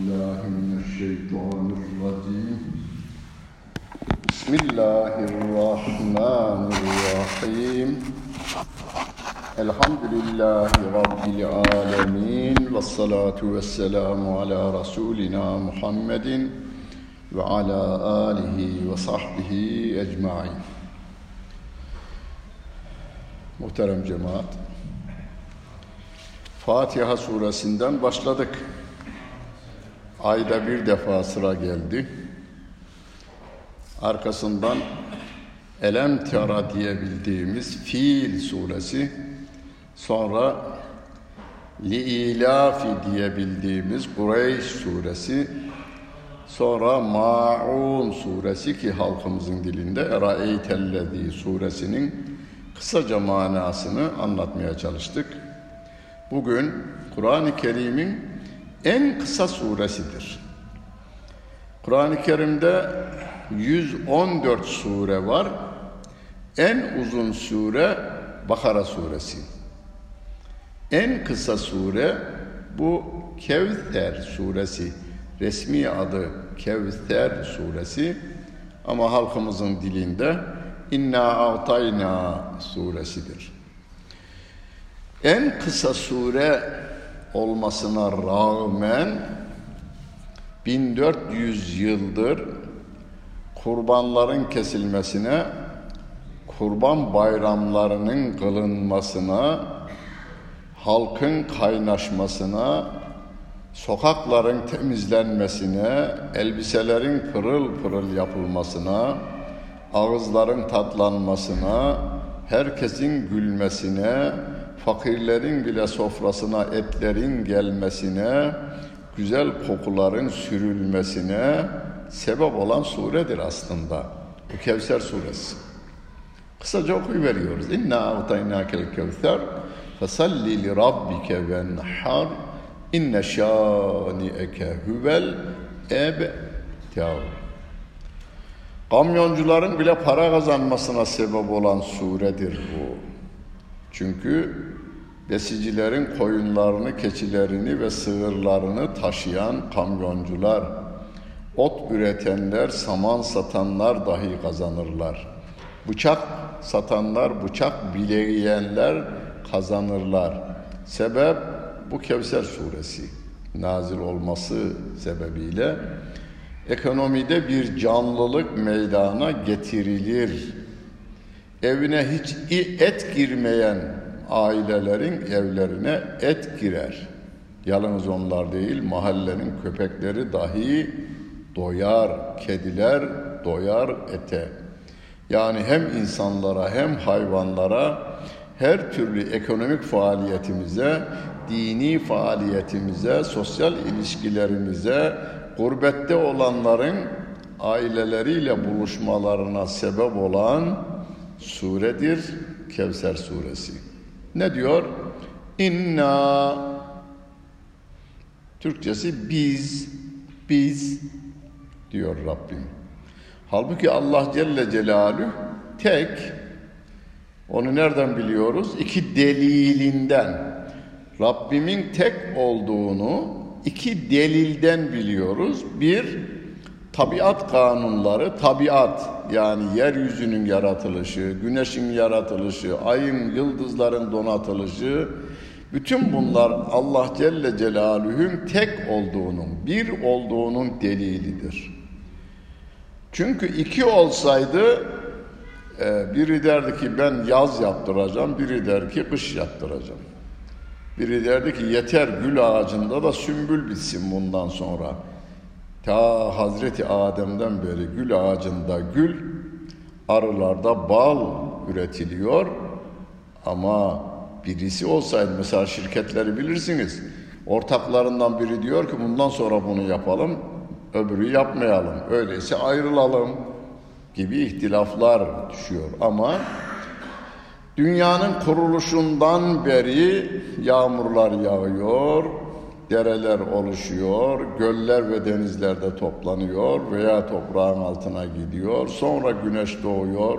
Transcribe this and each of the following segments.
الله من الشيطان الرجيم بسم الله الرحمن الرحيم الحمد لله رب العالمين والصلاة والسلام على رسولنا محمد وعلى آله وصحبه أجمعين Muhterem cemaat, Fatiha suresinden başladık. Ayda bir defa sıra geldi. Arkasından Elem Tera diyebildiğimiz Fiil suresi, sonra Liilafi diyebildiğimiz Kureyş suresi, sonra Ma'un suresi ki halkımızın dilinde Eraeytellezi suresinin kısaca manasını anlatmaya çalıştık. Bugün Kur'an-ı Kerim'in en kısa suresidir. Kur'an-ı Kerim'de 114 sure var. En uzun sure Bakara suresi. En kısa sure bu Kevser suresi. Resmi adı Kevser suresi ama halkımızın dilinde İnna A'tayna suresidir. En kısa sure olmasına rağmen 1400 yıldır kurbanların kesilmesine, kurban bayramlarının kılınmasına, halkın kaynaşmasına, sokakların temizlenmesine, elbiselerin pırıl pırıl yapılmasına, ağızların tatlanmasına, herkesin gülmesine, fakirlerin bile sofrasına etlerin gelmesine, güzel kokuların sürülmesine sebep olan suredir aslında. Bu Kevser suresi. Kısaca okuyuveriyoruz. İnna a'taynâkel kevser fesalli li rabbike venhar inne şâni'eke huvel ebtar. Kamyoncuların bile para kazanmasına sebep olan suredir bu. Çünkü besicilerin koyunlarını, keçilerini ve sığırlarını taşıyan kamyoncular, ot üretenler, saman satanlar dahi kazanırlar. Bıçak satanlar, bıçak bileyenler kazanırlar. Sebep bu Kevser suresi nazil olması sebebiyle ekonomide bir canlılık meydana getirilir. Evine hiç et girmeyen ailelerin evlerine et girer. Yalnız onlar değil, mahallenin köpekleri dahi doyar, kediler doyar ete. Yani hem insanlara hem hayvanlara her türlü ekonomik faaliyetimize, dini faaliyetimize, sosyal ilişkilerimize, gurbette olanların aileleriyle buluşmalarına sebep olan suredir Kevser suresi. Ne diyor? İnna Türkçesi biz biz diyor Rabbim. Halbuki Allah Celle Celaluhu tek onu nereden biliyoruz? İki delilinden. Rabbimin tek olduğunu iki delilden biliyoruz. Bir, tabiat kanunları, tabiat yani yeryüzünün yaratılışı, güneşin yaratılışı, ayın, yıldızların donatılışı, bütün bunlar Allah Celle Celaluhu'nun tek olduğunun, bir olduğunun delilidir. Çünkü iki olsaydı biri derdi ki ben yaz yaptıracağım, biri der ki kış yaptıracağım. Biri derdi ki yeter gül ağacında da sümbül bitsin bundan sonra. Ta Hazreti Adem'den beri gül ağacında gül, arılarda bal üretiliyor. Ama birisi olsaydı mesela şirketleri bilirsiniz. Ortaklarından biri diyor ki bundan sonra bunu yapalım, öbürü yapmayalım. Öyleyse ayrılalım gibi ihtilaflar düşüyor. Ama dünyanın kuruluşundan beri yağmurlar yağıyor, dereler oluşuyor, göller ve denizlerde toplanıyor veya toprağın altına gidiyor. Sonra güneş doğuyor,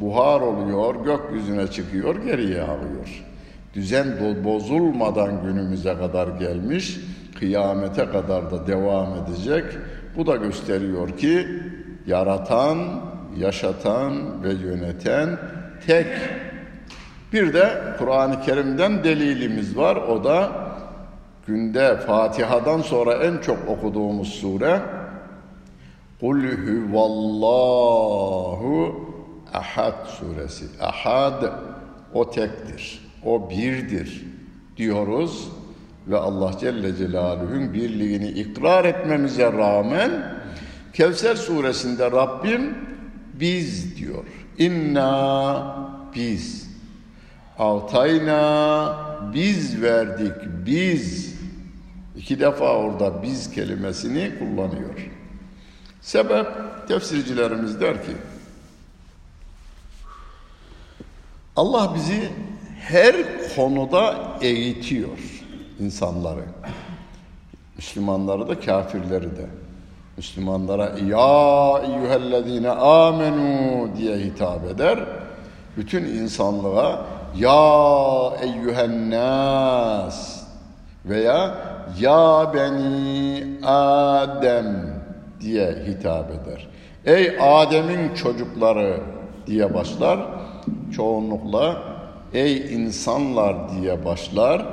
buhar oluyor, gökyüzüne çıkıyor, geriye alıyor. Düzen bozulmadan günümüze kadar gelmiş, kıyamete kadar da devam edecek. Bu da gösteriyor ki yaratan, yaşatan ve yöneten tek. Bir de Kur'an-ı Kerim'den delilimiz var. O da günde Fatiha'dan sonra en çok okuduğumuz sure Kul huvallahu ahad suresi. Ahad o tektir. O birdir diyoruz ve Allah Celle Celaluhu'nun birliğini ikrar etmemize rağmen Kevser suresinde Rabbim biz diyor. İnna biz. Altayna biz verdik biz. İki defa orada biz kelimesini kullanıyor. Sebep tefsircilerimiz der ki Allah bizi her konuda eğitiyor insanları. Müslümanları da kafirleri de. Müslümanlara ya eyyühellezine amenu diye hitap eder. Bütün insanlığa ya eyyühennas veya ya beni Adem diye hitap eder. Ey Adem'in çocukları diye başlar. Çoğunlukla ey insanlar diye başlar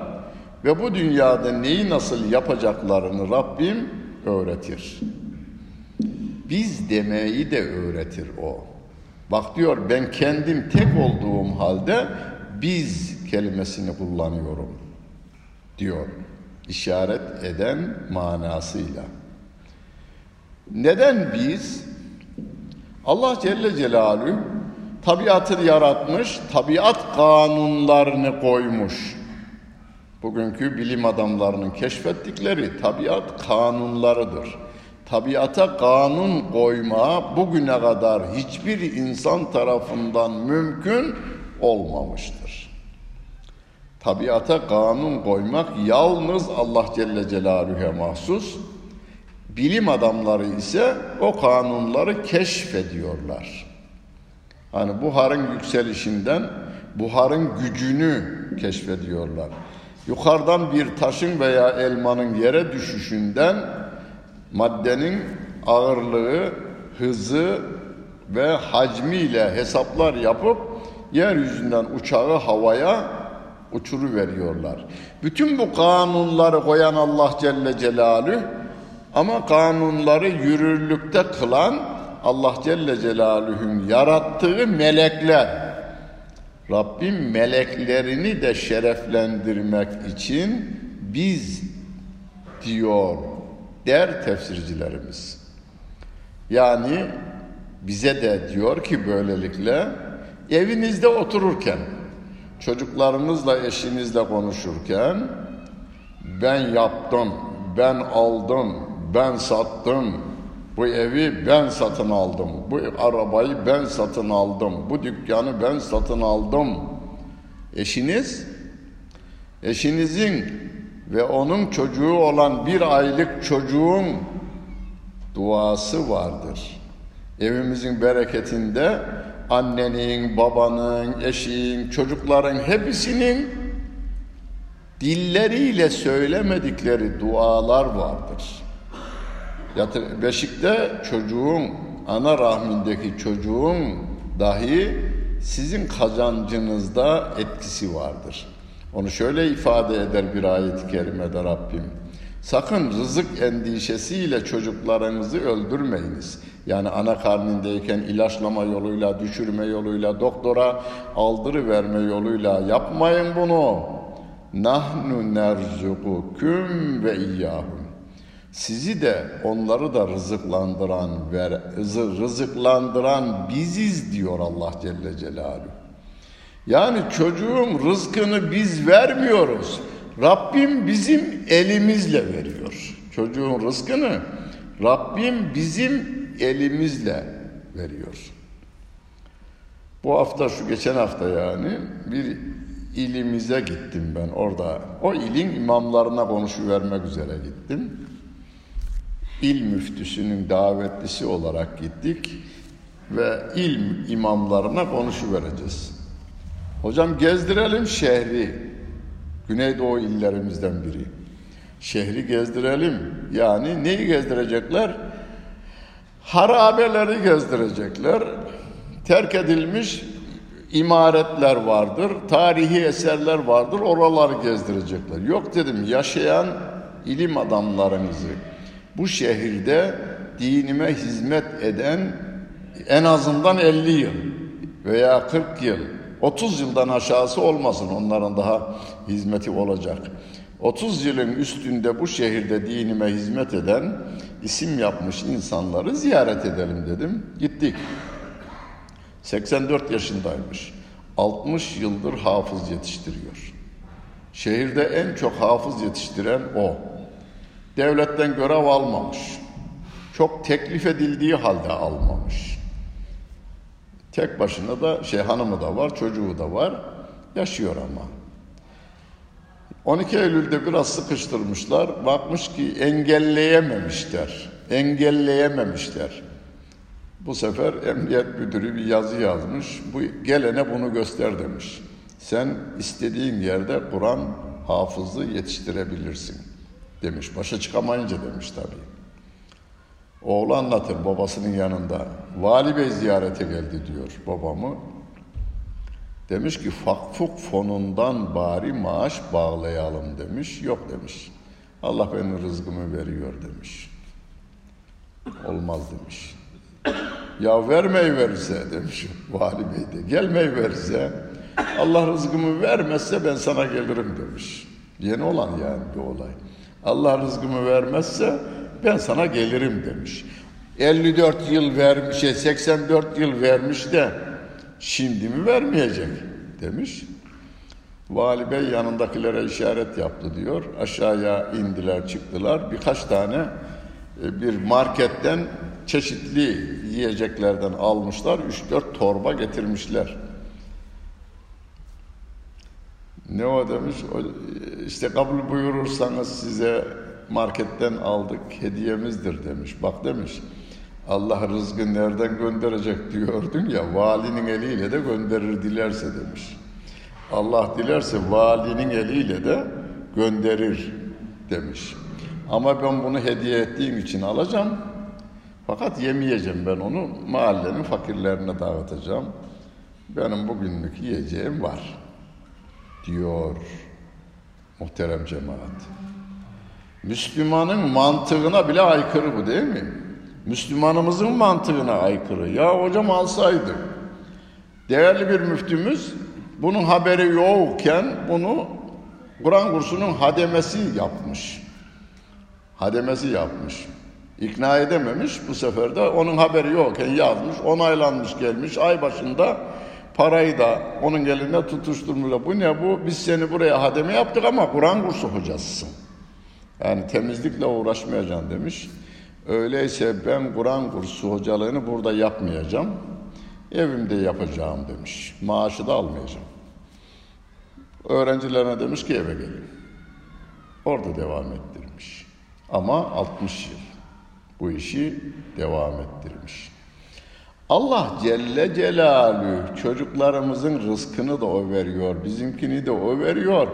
ve bu dünyada neyi nasıl yapacaklarını Rabbim öğretir. Biz demeyi de öğretir o. Bak diyor ben kendim tek olduğum halde biz kelimesini kullanıyorum diyor. İşaret eden manasıyla. Neden biz? Allah Celle Celaluhu tabiatı yaratmış, tabiat kanunlarını koymuş. Bugünkü bilim adamlarının keşfettikleri tabiat kanunlarıdır. Tabiata kanun koyma bugüne kadar hiçbir insan tarafından mümkün olmamıştır. Tabiata kanun koymak yalnız Allah Celle Celaluhu'ya mahsus. Bilim adamları ise o kanunları keşfediyorlar. Hani buharın yükselişinden buharın gücünü keşfediyorlar. Yukarıdan bir taşın veya elmanın yere düşüşünden maddenin ağırlığı, hızı ve hacmiyle hesaplar yapıp yeryüzünden uçağı havaya uçuru veriyorlar. Bütün bu kanunları koyan Allah Celle Celaluhu ama kanunları yürürlükte kılan Allah Celle Celaluhu'nun yarattığı melekler. Rabbim meleklerini de şereflendirmek için biz diyor der tefsircilerimiz. Yani bize de diyor ki böylelikle evinizde otururken, çocuklarınızla, eşinizle konuşurken ben yaptım, ben aldım, ben sattım, bu evi ben satın aldım, bu arabayı ben satın aldım, bu dükkanı ben satın aldım. Eşiniz, eşinizin ve onun çocuğu olan bir aylık çocuğun duası vardır. Evimizin bereketinde annenin, babanın, eşin, çocukların hepsinin dilleriyle söylemedikleri dualar vardır. Yatır, beşikte çocuğun, ana rahmindeki çocuğun dahi sizin kazancınızda etkisi vardır. Onu şöyle ifade eder bir ayet-i kerimede Rabbim. Sakın rızık endişesiyle çocuklarınızı öldürmeyiniz. Yani ana karnındayken ilaçlama yoluyla, düşürme yoluyla, doktora aldırı verme yoluyla yapmayın bunu. Nahnu nerzukukum ve iyyahum. Sizi de onları da rızıklandıran ve rızıklandıran biziz diyor Allah Celle Celaluhu. Yani çocuğun rızkını biz vermiyoruz. Rabbim bizim elimizle veriyor. Çocuğun rızkını Rabbim bizim elimizle veriyor. Bu hafta şu geçen hafta yani bir ilimize gittim ben orada. O ilin imamlarına konuşuvermek üzere gittim. İl müftüsünün davetlisi olarak gittik ve il imamlarına konuşuvereceğiz. Hocam gezdirelim şehri. Güneydoğu illerimizden biri. Şehri gezdirelim. Yani neyi gezdirecekler? Harabeleri gezdirecekler. Terk edilmiş imaretler vardır, tarihi eserler vardır, oraları gezdirecekler. Yok dedim, yaşayan ilim adamlarınızı bu şehirde dinime hizmet eden en azından 50 yıl veya 40 yıl, 30 yıldan aşağısı olmasın onların daha hizmeti olacak. 30 yılın üstünde bu şehirde dinime hizmet eden isim yapmış insanları ziyaret edelim dedim. Gittik. 84 yaşındaymış. 60 yıldır hafız yetiştiriyor. Şehirde en çok hafız yetiştiren o. Devletten görev almamış. Çok teklif edildiği halde almamış. Tek başına da şey hanımı da var, çocuğu da var. Yaşıyor ama. 12 Eylül'de biraz sıkıştırmışlar. Bakmış ki engelleyememişler. Engelleyememişler. Bu sefer emniyet müdürü bir yazı yazmış. Bu gelene bunu göster demiş. Sen istediğin yerde Kur'an hafızı yetiştirebilirsin demiş. Başa çıkamayınca demiş tabii. Oğlu anlatır babasının yanında. Vali Bey ziyarete geldi diyor babamı. Demiş ki fakfuk fonundan bari maaş bağlayalım demiş. Yok demiş. Allah benim rızkımı veriyor demiş. Olmaz demiş. Ya vermeyi verirse demiş vali bey de. Gelmeyi verirse Allah rızkımı vermezse ben sana gelirim demiş. Yeni olan yani bir olay. Allah rızkımı vermezse ben sana gelirim demiş. 54 yıl vermiş, 84 yıl vermiş de şimdi mi vermeyecek demiş. Vali Bey yanındakilere işaret yaptı diyor. Aşağıya indiler çıktılar. Birkaç tane e, bir marketten çeşitli yiyeceklerden almışlar. 3-4 torba getirmişler. Ne o demiş? O, işte kabul buyurursanız size marketten aldık hediyemizdir demiş. Bak demiş. Allah rızkı nereden gönderecek diyordun ya valinin eliyle de gönderir dilerse demiş. Allah dilerse valinin eliyle de gönderir demiş. Ama ben bunu hediye ettiğim için alacağım. Fakat yemeyeceğim ben onu. Mahallenin fakirlerine dağıtacağım. Benim bugünlük yiyeceğim var. Diyor muhterem cemaat. Müslümanın mantığına bile aykırı bu değil mi? Müslümanımızın mantığına aykırı. Ya hocam alsaydı. Değerli bir müftümüz bunun haberi yokken bunu Kur'an kursunun hademesi yapmış. Hademesi yapmış. İkna edememiş. Bu sefer de onun haberi yokken yazmış, onaylanmış gelmiş. Ay başında parayı da onun elinde tutuşturmuşlar. Bu ne bu? Biz seni buraya hademe yaptık ama Kur'an kursu hocasısın. Yani temizlikle uğraşmayacaksın demiş. Öyleyse ben Kur'an kursu hocalığını burada yapmayacağım. Evimde yapacağım demiş. Maaşı da almayacağım. Öğrencilerine demiş ki eve gelin. Orada devam ettirmiş. Ama 60 yıl bu işi devam ettirmiş. Allah Celle Celaluhu çocuklarımızın rızkını da o veriyor, bizimkini de o veriyor.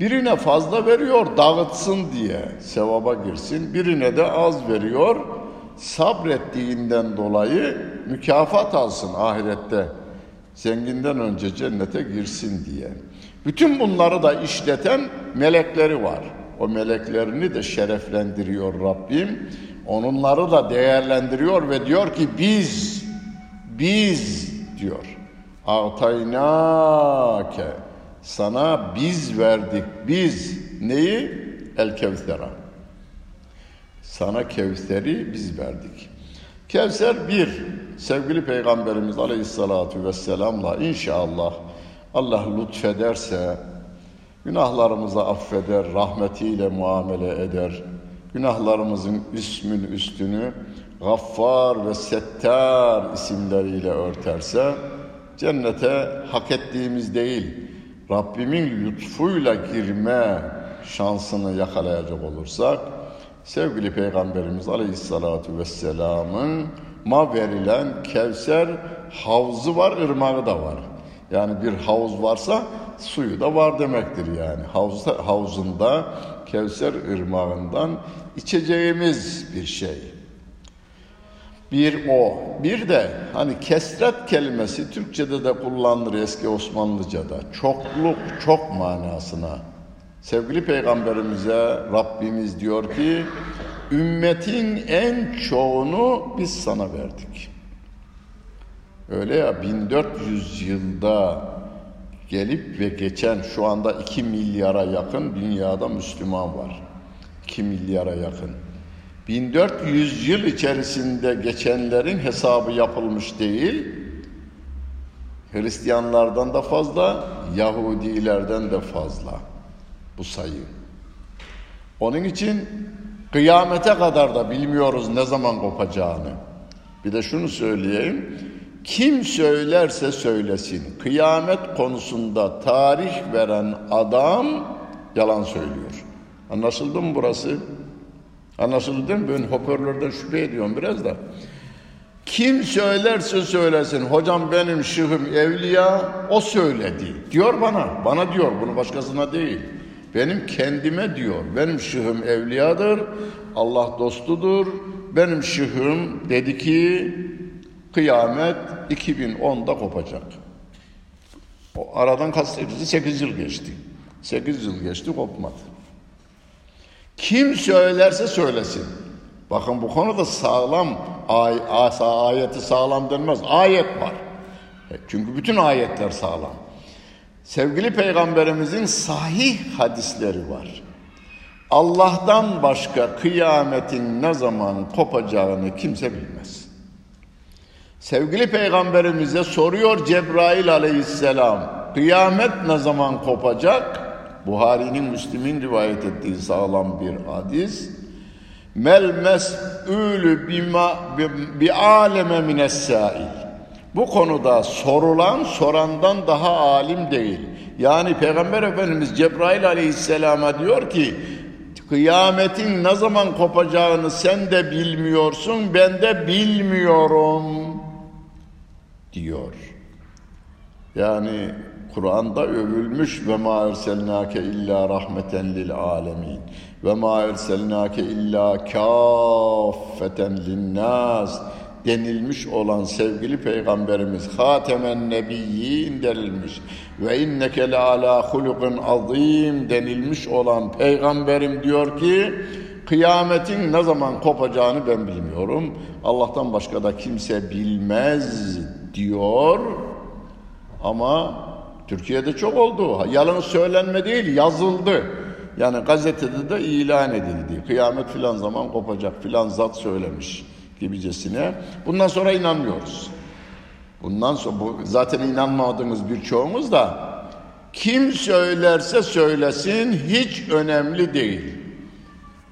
Birine fazla veriyor dağıtsın diye sevaba girsin, birine de az veriyor sabrettiğinden dolayı mükafat alsın ahirette. Zenginden önce cennete girsin diye. Bütün bunları da işleten melekleri var. O meleklerini de şereflendiriyor Rabbim. Onunları da değerlendiriyor ve diyor ki biz, biz diyor. Ataynake sana biz verdik biz neyi? El Kevser'a. Sana Kevser'i biz verdik. Kevser bir, sevgili Peygamberimiz Aleyhisselatü Vesselam'la inşallah Allah lütfederse günahlarımızı affeder, rahmetiyle muamele eder. Günahlarımızın ismin üstünü Gaffar ve Settar isimleriyle örterse cennete hak ettiğimiz değil, Rabbimin lütfuyla girme şansını yakalayacak olursak sevgili Peygamberimiz Aleyhisselatü Vesselam'ın ma verilen Kevser havzu var, ırmağı da var. Yani bir havuz varsa suyu da var demektir yani. Havuzda, havuzunda Kevser ırmağından içeceğimiz bir şey. Bir o. Bir de hani kesret kelimesi Türkçe'de de kullanılır eski Osmanlıca'da. Çokluk, çok manasına. Sevgili Peygamberimize Rabbimiz diyor ki ümmetin en çoğunu biz sana verdik. Öyle ya 1400 yılda gelip ve geçen şu anda 2 milyara yakın dünyada Müslüman var. 2 milyara yakın. 1400 yıl içerisinde geçenlerin hesabı yapılmış değil. Hristiyanlardan da fazla, Yahudilerden de fazla bu sayı. Onun için kıyamete kadar da bilmiyoruz ne zaman kopacağını. Bir de şunu söyleyeyim. Kim söylerse söylesin. Kıyamet konusunda tarih veren adam yalan söylüyor. Anlaşıldı mı burası? Anlaşıldı değil mi? Ben hoparlörden şüphe ediyorum biraz da. Kim söylerse söylesin. Hocam benim şıhım evliya o söyledi. Diyor bana. Bana diyor bunu başkasına değil. Benim kendime diyor. Benim şıhım evliyadır. Allah dostudur. Benim şıhım dedi ki kıyamet 2010'da kopacak. O aradan kaç 8 yıl geçti. 8 yıl geçti kopmadı. Kim söylerse söylesin. Bakın bu konuda sağlam ay, asa, ayeti sağlam denmez. Ayet var. E, çünkü bütün ayetler sağlam. Sevgili peygamberimizin sahih hadisleri var. Allah'tan başka kıyametin ne zaman kopacağını kimse bilmez. Sevgili peygamberimize soruyor Cebrail aleyhisselam, kıyamet ne zaman kopacak? Buhari'nin Müslim'in rivayet ettiği sağlam bir hadis. Mel mes'ülü bima bi aleme mine's-sail. Bu konuda sorulan sorandan daha alim değil. Yani Peygamber Efendimiz Cebrail Aleyhisselam'a diyor ki kıyametin ne zaman kopacağını sen de bilmiyorsun ben de bilmiyorum diyor. Yani Kur'an'da övülmüş ve ma erselnake illa rahmeten lil alemin ve ma erselnake illa kaffeten linnas denilmiş olan sevgili peygamberimiz Hatemen Nebiyyin denilmiş ve inneke le ala hulukun azim denilmiş olan peygamberim diyor ki kıyametin ne zaman kopacağını ben bilmiyorum. Allah'tan başka da kimse bilmez diyor. Ama Türkiye'de çok oldu. Yalan söylenme değil, yazıldı. Yani gazetede de ilan edildi. Kıyamet filan zaman kopacak filan zat söylemiş gibicesine. Bundan sonra inanmıyoruz. Bundan sonra bu zaten inanmadığımız birçoğumuz da kim söylerse söylesin hiç önemli değil.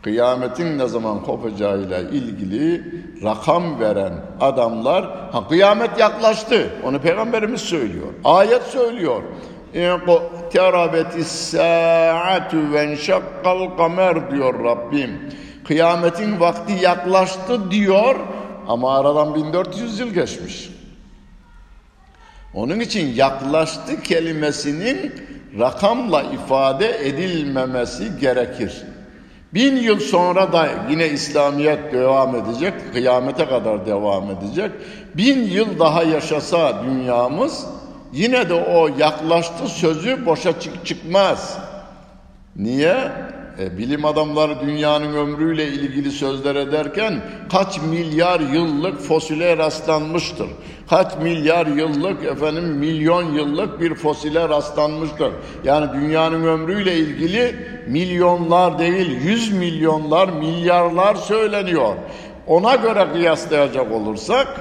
Kıyametin ne zaman kopacağıyla ilgili rakam veren adamlar ha kıyamet yaklaştı. Onu peygamberimiz söylüyor. Ayet söylüyor. Terabetis saatu ve şakkal kamer diyor Rabbim. Kıyametin vakti yaklaştı diyor ama aradan 1400 yıl geçmiş. Onun için yaklaştı kelimesinin rakamla ifade edilmemesi gerekir. Bin yıl sonra da yine İslamiyet devam edecek, kıyamete kadar devam edecek. Bin yıl daha yaşasa dünyamız yine de o yaklaştı sözü boşa çık çıkmaz. Niye? E, bilim adamları dünyanın ömrüyle ilgili sözler ederken kaç milyar yıllık fosile rastlanmıştır. Kaç milyar yıllık efendim milyon yıllık bir fosile rastlanmıştır. Yani dünyanın ömrüyle ilgili milyonlar değil yüz milyonlar milyarlar söyleniyor. Ona göre kıyaslayacak olursak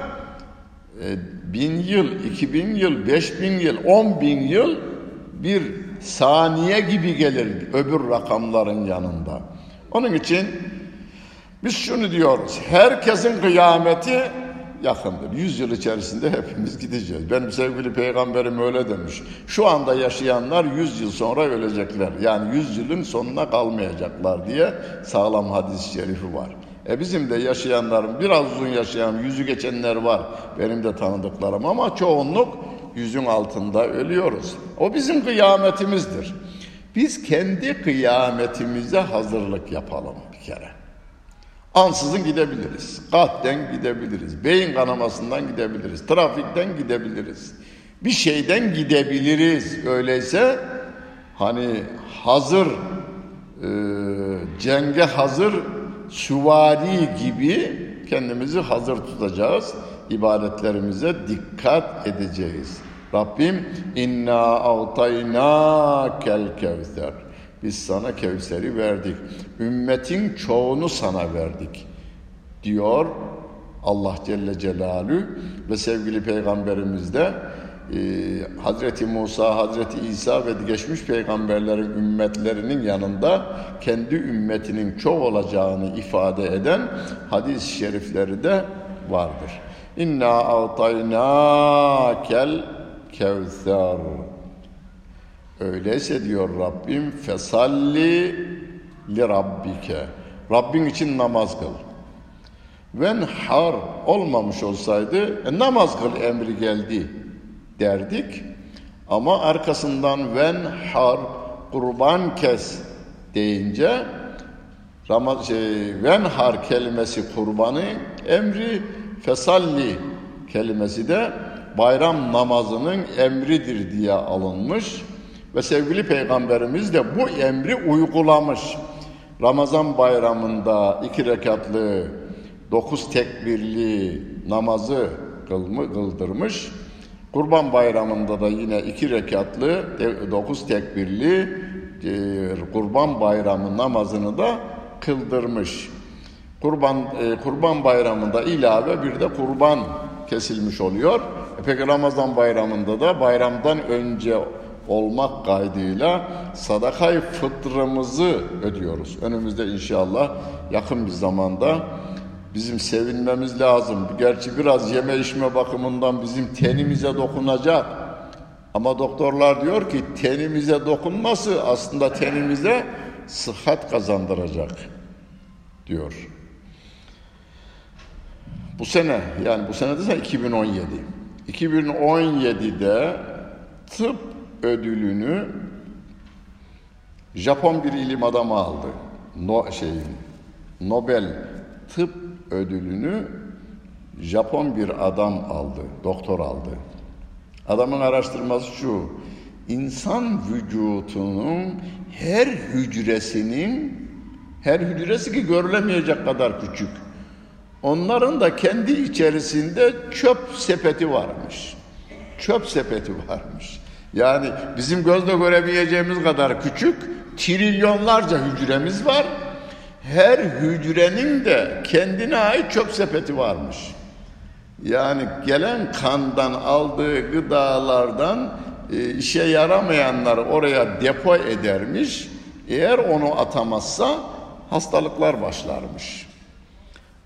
e, bin yıl, iki bin yıl, beş bin yıl, on bin yıl bir saniye gibi gelir öbür rakamların yanında. Onun için biz şunu diyoruz. Herkesin kıyameti yakındır. Yüz yıl içerisinde hepimiz gideceğiz. Benim sevgili peygamberim öyle demiş. Şu anda yaşayanlar yüz yıl sonra ölecekler. Yani yüz yılın sonuna kalmayacaklar diye sağlam hadis-i şerifi var. E bizim de yaşayanların biraz uzun yaşayan yüzü geçenler var. Benim de tanıdıklarım ama çoğunluk yüzün altında ölüyoruz. O bizim kıyametimizdir. Biz kendi kıyametimize hazırlık yapalım bir kere. Ansızın gidebiliriz. Kalpten gidebiliriz. Beyin kanamasından gidebiliriz. Trafikten gidebiliriz. Bir şeyden gidebiliriz. Öyleyse hani hazır e, cenge hazır süvari gibi kendimizi hazır tutacağız. İbadetlerimize dikkat edeceğiz. Rabbim inna altayna kel kevser. Biz sana Kevser'i verdik. Ümmetin çoğunu sana verdik. Diyor Allah Celle Celalü ve sevgili peygamberimiz de e, Hazreti Musa, Hazreti İsa ve geçmiş peygamberlerin ümmetlerinin yanında kendi ümmetinin çok olacağını ifade eden hadis-i şerifleri de vardır. İnna a'tayna kel kevser. Öyleyse diyor Rabbim fesalli li rabbike. Rabbin için namaz kıl. Ven har olmamış olsaydı e, namaz kıl emri geldi derdik. Ama arkasından ven har kurban kes deyince Ramaz şey, ven har kelimesi kurbanı emri fesalli kelimesi de bayram namazının emridir diye alınmış ve sevgili peygamberimiz de bu emri uygulamış. Ramazan bayramında iki rekatlı dokuz tekbirli namazı kıldırmış. Kurban bayramında da yine iki rekatlı dokuz tekbirli e, kurban bayramı namazını da kıldırmış. Kurban e, kurban bayramında ilave bir de kurban kesilmiş oluyor. E peki Ramazan bayramında da bayramdan önce olmak kaydıyla sadakayı fıtrımızı ödüyoruz. Önümüzde inşallah yakın bir zamanda bizim sevinmemiz lazım. Gerçi biraz yeme içme bakımından bizim tenimize dokunacak. Ama doktorlar diyor ki tenimize dokunması aslında tenimize sıhhat kazandıracak diyor. Bu sene yani bu sene de 2017. 2017'de tıp ödülünü Japon bir ilim adamı aldı. No, şey, Nobel tıp ödülünü Japon bir adam aldı, doktor aldı. Adamın araştırması şu, insan vücutunun her hücresinin, her hücresi ki görülemeyecek kadar küçük, onların da kendi içerisinde çöp sepeti varmış. Çöp sepeti varmış. Yani bizim gözle göremeyeceğimiz kadar küçük trilyonlarca hücremiz var. Her hücrenin de kendine ait çöp sepeti varmış. Yani gelen kandan aldığı gıdalardan e, işe yaramayanlar oraya depo edermiş. Eğer onu atamazsa hastalıklar başlarmış.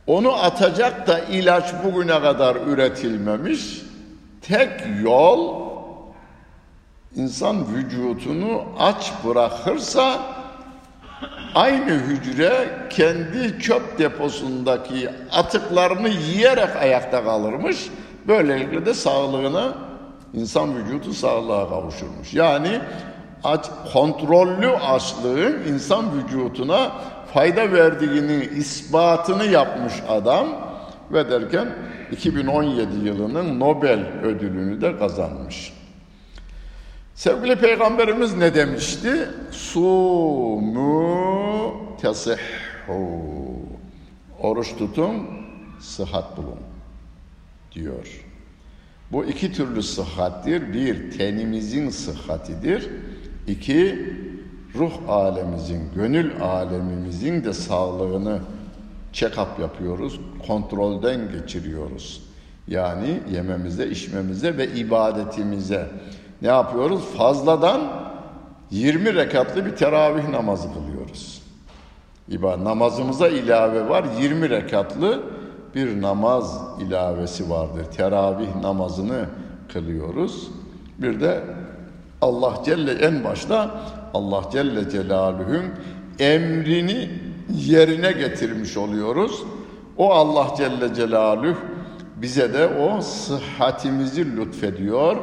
Onu atacak da ilaç bugüne kadar üretilmemiş. Tek yol insan vücudunu aç bırakırsa aynı hücre kendi çöp deposundaki atıklarını yiyerek ayakta kalırmış. Böylelikle de sağlığına insan vücudu sağlığa kavuşurmuş. Yani aç, kontrollü açlığın insan vücuduna fayda verdiğini ispatını yapmış adam ve derken 2017 yılının Nobel ödülünü de kazanmış. Sevgili Peygamberimiz ne demişti? Sumu tesihhu. Oruç tutun, sıhhat bulun diyor. Bu iki türlü sıhhattir. Bir, tenimizin sıhhatidir. İki, ruh alemimizin, gönül alemimizin de sağlığını check-up yapıyoruz, kontrolden geçiriyoruz. Yani yememize, içmemize ve ibadetimize ne yapıyoruz? Fazladan 20 rekatlı bir teravih namazı kılıyoruz. İbadet namazımıza ilave var 20 rekatlı bir namaz ilavesi vardır. Teravih namazını kılıyoruz. Bir de Allah Celle en başta Allah Celle Celaluhu'nun emrini yerine getirmiş oluyoruz. O Allah Celle Celaluhu bize de o sıhhatimizi lütfediyor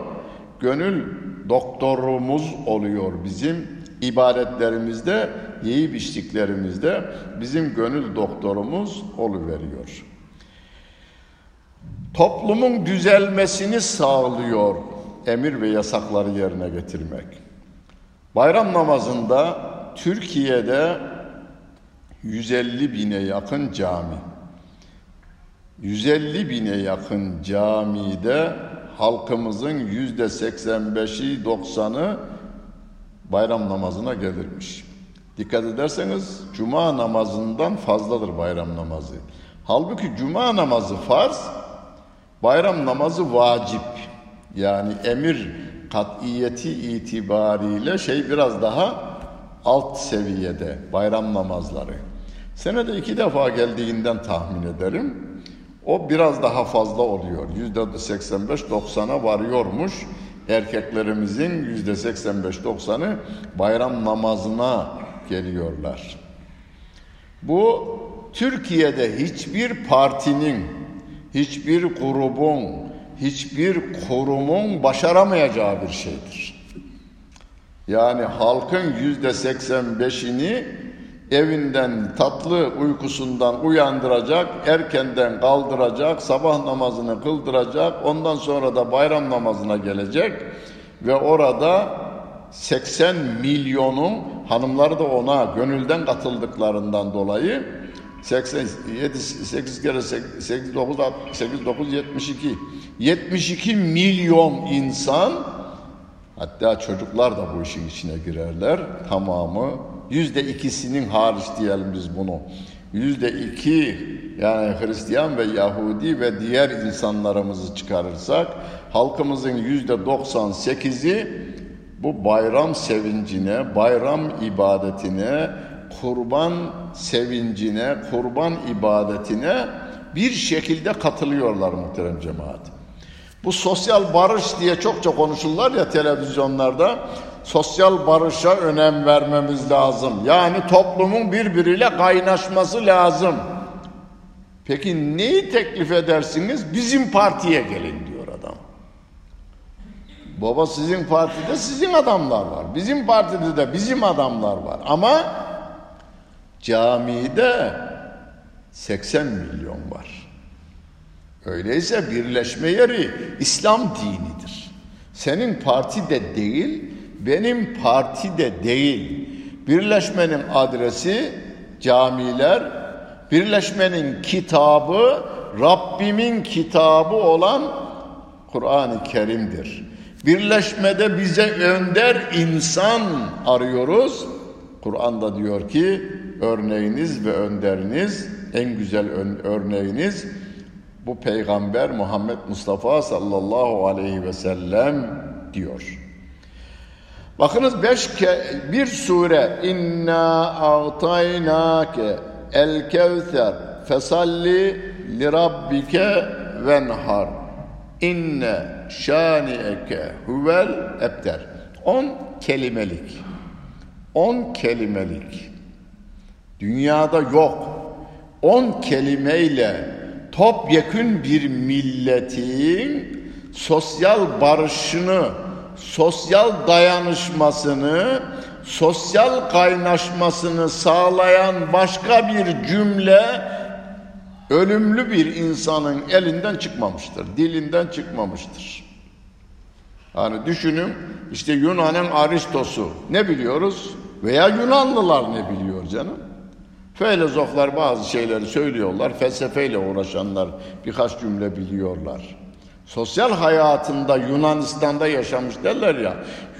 Gönül doktorumuz oluyor bizim ibadetlerimizde, yiyip içtiklerimizde bizim gönül doktorumuz oluveriyor. Toplumun düzelmesini sağlıyor emir ve yasakları yerine getirmek. Bayram namazında Türkiye'de 150 bine yakın cami. 150 bine yakın camide halkımızın yüzde 85'i 90'ı bayram namazına gelirmiş. Dikkat ederseniz cuma namazından fazladır bayram namazı. Halbuki cuma namazı farz, bayram namazı vacip. Yani emir katiyeti itibariyle şey biraz daha alt seviyede bayram namazları. Senede iki defa geldiğinden tahmin ederim. O biraz daha fazla oluyor. Yüzde 85-90'a varıyormuş. Erkeklerimizin yüzde 85-90'ı bayram namazına geliyorlar. Bu Türkiye'de hiçbir partinin, hiçbir grubun, hiçbir kurumun başaramayacağı bir şeydir. Yani halkın yüzde 85'ini evinden tatlı uykusundan uyandıracak, erkenden kaldıracak, sabah namazını kıldıracak, ondan sonra da bayram namazına gelecek ve orada 80 milyonun hanımları da ona gönülden katıldıklarından dolayı 87 8 kere 8 9 8 9 72 72 milyon insan hatta çocuklar da bu işin içine girerler tamamı yüzde ikisinin hariç diyelim biz bunu. Yüzde iki yani Hristiyan ve Yahudi ve diğer insanlarımızı çıkarırsak halkımızın yüzde doksan sekizi bu bayram sevincine, bayram ibadetine, kurban sevincine, kurban ibadetine bir şekilde katılıyorlar muhterem cemaat. Bu sosyal barış diye çokça konuşurlar ya televizyonlarda sosyal barışa önem vermemiz lazım. Yani toplumun birbiriyle kaynaşması lazım. Peki neyi teklif edersiniz? Bizim partiye gelin diyor adam. Baba sizin partide sizin adamlar var. Bizim partide de bizim adamlar var. Ama camide 80 milyon var. Öyleyse birleşme yeri İslam dinidir. Senin parti de değil, benim parti de değil. Birleşmenin adresi camiler, birleşmenin kitabı Rabbimin kitabı olan Kur'an-ı Kerim'dir. Birleşmede bize önder insan arıyoruz. Kur'an'da diyor ki örneğiniz ve önderiniz en güzel örneğiniz bu peygamber Muhammed Mustafa sallallahu aleyhi ve sellem diyor. Bakınız beş ke bir sure inna a'taynake el kevser fesalli li rabbike venhar inne şani'eke huvel ebter. On kelimelik. On kelimelik. Dünyada yok. On kelimeyle topyekün bir milletin sosyal barışını sosyal dayanışmasını, sosyal kaynaşmasını sağlayan başka bir cümle ölümlü bir insanın elinden çıkmamıştır, dilinden çıkmamıştır. Hani düşünün işte Yunan'ın Aristosu ne biliyoruz? Veya Yunanlılar ne biliyor canım? Filozoflar bazı şeyleri söylüyorlar, felsefeyle uğraşanlar birkaç cümle biliyorlar. Sosyal hayatında Yunanistan'da yaşamış derler ya.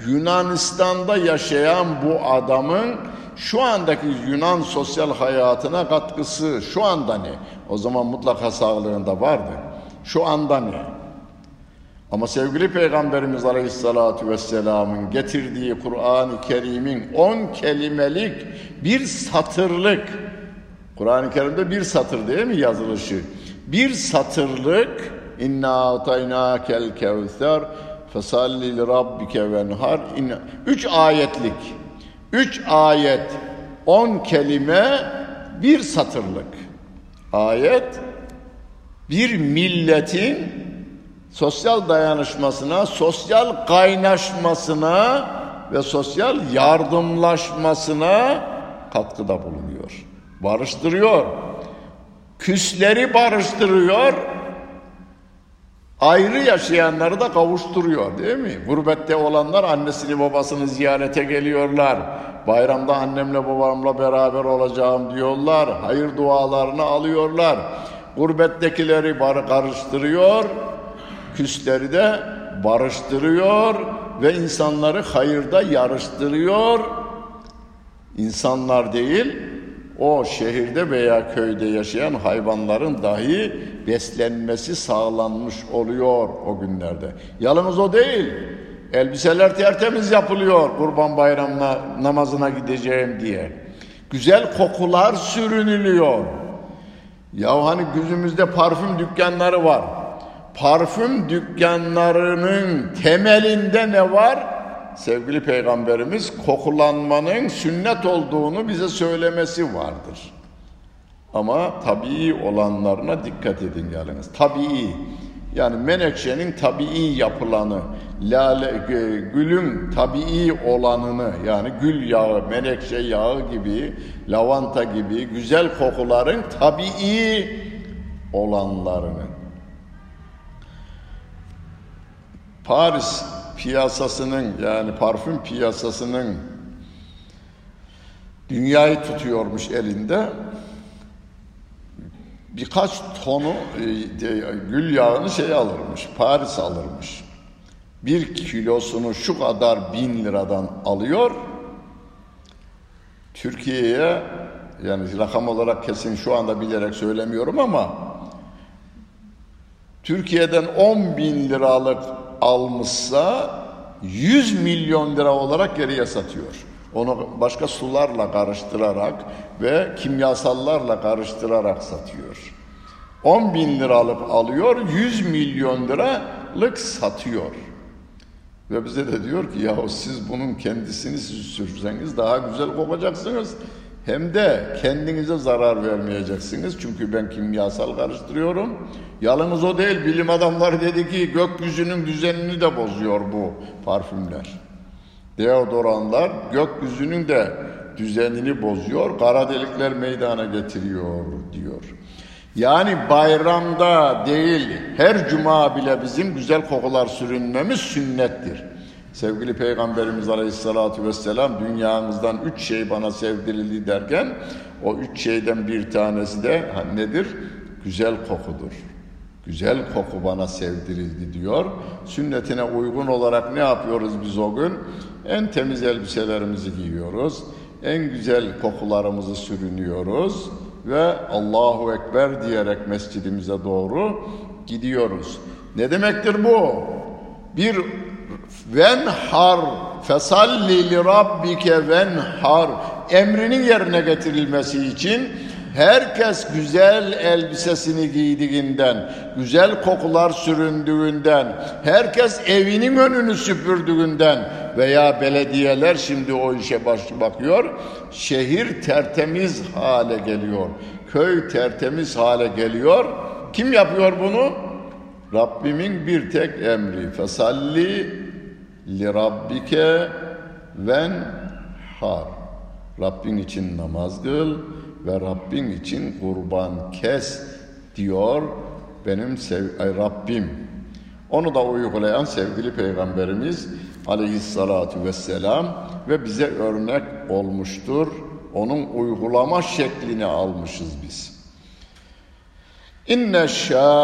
Yunanistan'da yaşayan bu adamın şu andaki Yunan sosyal hayatına katkısı şu anda ne? O zaman mutlaka sağlığında vardı. Şu anda ne? Ama sevgili Peygamberimiz Aleyhisselatü Vesselam'ın getirdiği Kur'an-ı Kerim'in on kelimelik bir satırlık Kur'an-ı Kerim'de bir satır değil mi yazılışı? Bir satırlık İnna ataynakel kevser fesalli li rabbike venhar. Üç ayetlik. Üç ayet. On kelime bir satırlık. Ayet bir milletin sosyal dayanışmasına, sosyal kaynaşmasına ve sosyal yardımlaşmasına katkıda bulunuyor. Barıştırıyor. Küsleri barıştırıyor. Ayrı yaşayanları da kavuşturuyor değil mi? Gurbette olanlar annesini babasını ziyarete geliyorlar. Bayramda annemle babamla beraber olacağım diyorlar. Hayır dualarını alıyorlar. Gurbettekileri karıştırıyor. Küsleri de barıştırıyor ve insanları hayırda yarıştırıyor. İnsanlar değil, o şehirde veya köyde yaşayan hayvanların dahi beslenmesi sağlanmış oluyor o günlerde. Yalnız o değil. Elbiseler tertemiz yapılıyor kurban bayramına namazına gideceğim diye. Güzel kokular sürünülüyor. Ya hani gözümüzde parfüm dükkanları var. Parfüm dükkanlarının temelinde ne var? sevgili peygamberimiz kokulanmanın sünnet olduğunu bize söylemesi vardır. Ama tabii olanlarına dikkat edin yalnız. Tabii yani menekşenin tabii yapılanı, lale, gülün tabii olanını yani gül yağı, menekşe yağı gibi, lavanta gibi güzel kokuların tabii olanlarını. Paris piyasasının yani parfüm piyasasının dünyayı tutuyormuş elinde. Birkaç tonu e, gül yağını şey alırmış, Paris alırmış. Bir kilosunu şu kadar bin liradan alıyor. Türkiye'ye yani rakam olarak kesin şu anda bilerek söylemiyorum ama Türkiye'den 10 bin liralık almışsa 100 milyon lira olarak geriye satıyor. Onu başka sularla karıştırarak ve kimyasallarla karıştırarak satıyor. 10 bin liralık alıyor, 100 milyon liralık satıyor. Ve bize de diyor ki yahu siz bunun kendisini siz sürseniz daha güzel kokacaksınız. Hem de kendinize zarar vermeyeceksiniz. Çünkü ben kimyasal karıştırıyorum. Yalnız o değil. Bilim adamları dedi ki gökyüzünün düzenini de bozuyor bu parfümler. Deodoranlar gökyüzünün de düzenini bozuyor. Kara delikler meydana getiriyor diyor. Yani bayramda değil her cuma bile bizim güzel kokular sürünmemiz sünnettir. Sevgili Peygamberimiz Aleyhisselatü Vesselam dünyanızdan üç şey bana sevdirildi derken o üç şeyden bir tanesi de nedir? Güzel kokudur. Güzel koku bana sevdirildi diyor. Sünnetine uygun olarak ne yapıyoruz biz o gün? En temiz elbiselerimizi giyiyoruz. En güzel kokularımızı sürünüyoruz ve Allahu Ekber diyerek mescidimize doğru gidiyoruz. Ne demektir bu? Bir venhar fesalli li rabbike venhar emrinin yerine getirilmesi için herkes güzel elbisesini giydiğinden, güzel kokular süründüğünden, herkes evinin önünü süpürdüğünden veya belediyeler şimdi o işe baş bakıyor, şehir tertemiz hale geliyor, köy tertemiz hale geliyor. Kim yapıyor bunu? Rabbimin bir tek emri. Fesalli ven har. Rabbin için namaz kıl ve Rabbin için kurban kes diyor benim sev ay Rabbim. Onu da uygulayan sevgili peygamberimiz aleyhissalatu vesselam ve bize örnek olmuştur. Onun uygulama şeklini almışız biz. İnne şani'eke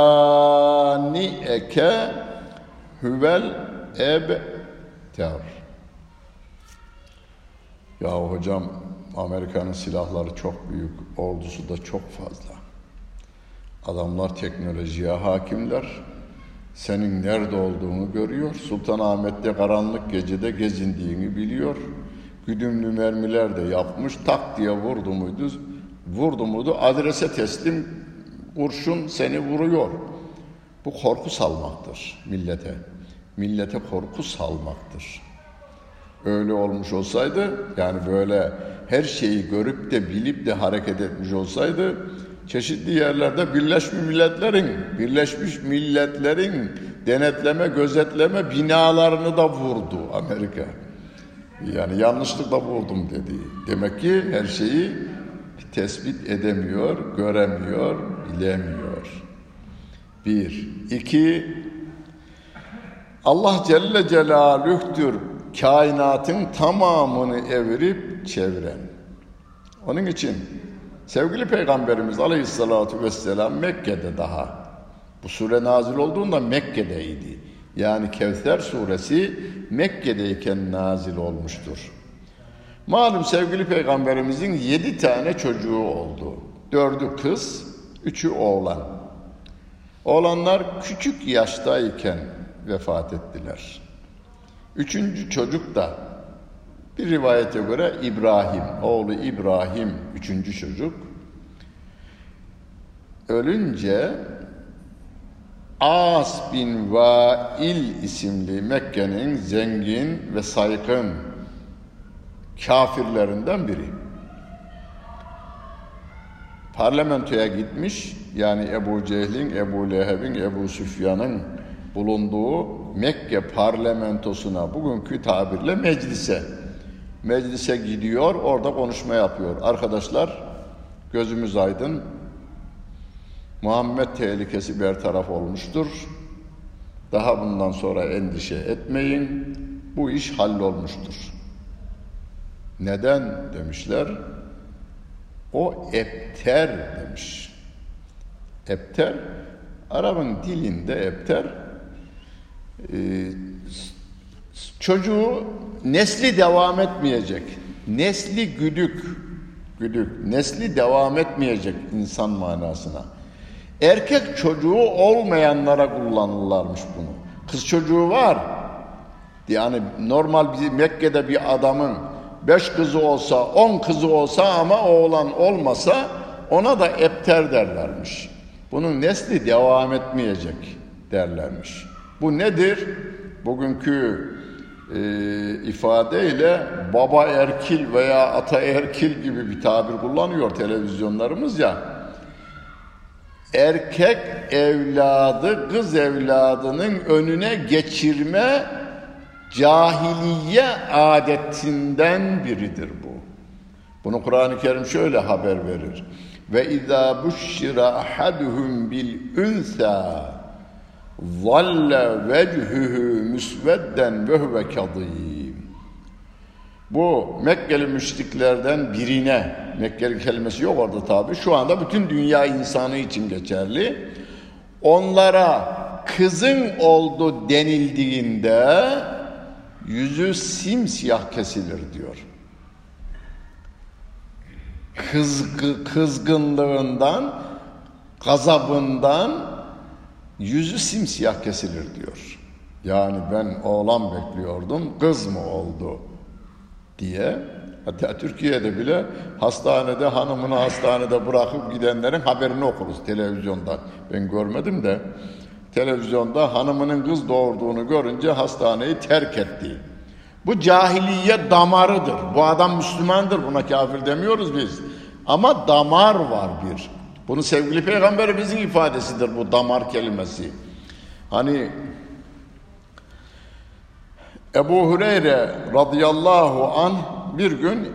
huvel ebter. Ya hocam Amerika'nın silahları çok büyük, ordusu da çok fazla. Adamlar teknolojiye hakimler. Senin nerede olduğunu görüyor. Sultanahmet'te karanlık gecede gezindiğini biliyor. Güdümlü mermiler de yapmış. Tak diye vurdu muydu? Vurdu muydu? Adrese teslim kurşun seni vuruyor. Bu korku salmaktır millete. Millete korku salmaktır. Öyle olmuş olsaydı yani böyle her şeyi görüp de bilip de hareket etmiş olsaydı çeşitli yerlerde Birleşmiş Milletler'in Birleşmiş Milletler'in denetleme, gözetleme binalarını da vurdu Amerika. Yani yanlışlıkla vurdum dedi. Demek ki her şeyi tespit edemiyor, göremiyor, bilemiyor. Bir. iki Allah Celle Celaluh'tür kainatın tamamını evirip çeviren. Onun için sevgili Peygamberimiz Aleyhisselatü Vesselam Mekke'de daha. Bu sure nazil olduğunda Mekke'deydi. Yani Kevser suresi Mekke'deyken nazil olmuştur. Malum sevgili peygamberimizin yedi tane çocuğu oldu. Dördü kız, üçü oğlan. Oğlanlar küçük yaştayken vefat ettiler. Üçüncü çocuk da bir rivayete göre İbrahim, oğlu İbrahim üçüncü çocuk. Ölünce As bin Vail isimli Mekke'nin zengin ve saygın kafirlerinden biri. Parlamentoya gitmiş, yani Ebu Cehil'in, Ebu Leheb'in, Ebu Süfyan'ın bulunduğu Mekke parlamentosuna, bugünkü tabirle meclise, meclise gidiyor, orada konuşma yapıyor. Arkadaşlar, gözümüz aydın, Muhammed tehlikesi bertaraf olmuştur. Daha bundan sonra endişe etmeyin, bu iş hallolmuştur. Neden demişler? O epter demiş. Epter, Arap'ın dilinde epter, çocuğu nesli devam etmeyecek, nesli güdük, güdük, nesli devam etmeyecek insan manasına. Erkek çocuğu olmayanlara kullanırlarmış bunu. Kız çocuğu var. Yani normal bir Mekke'de bir adamın beş kızı olsa, on kızı olsa ama oğlan olmasa ona da epter derlermiş. Bunun nesli devam etmeyecek derlermiş. Bu nedir? Bugünkü e, ifadeyle baba erkil veya ata erkil gibi bir tabir kullanıyor televizyonlarımız ya. Erkek evladı kız evladının önüne geçirme cahiliye adetinden biridir bu. Bunu Kur'an-ı Kerim şöyle haber verir. Ve izâ buşşira ahaduhum bil unsa zalle vechühü müsvedden ve huve kadîm. Bu Mekkeli müşriklerden birine, Mekkeli kelimesi yok orada tabi, şu anda bütün dünya insanı için geçerli. Onlara kızın oldu denildiğinde yüzü simsiyah kesilir diyor. Kızgı, kızgınlığından, gazabından yüzü simsiyah kesilir diyor. Yani ben oğlan bekliyordum, kız mı oldu diye. Hatta Türkiye'de bile hastanede hanımını hastanede bırakıp gidenlerin haberini okuruz televizyonda. Ben görmedim de televizyonda hanımının kız doğurduğunu görünce hastaneyi terk etti. Bu cahiliye damarıdır. Bu adam Müslümandır. Buna kafir demiyoruz biz. Ama damar var bir. Bunu sevgili peygamberimizin ifadesidir bu damar kelimesi. Hani Ebu Hureyre radıyallahu an bir gün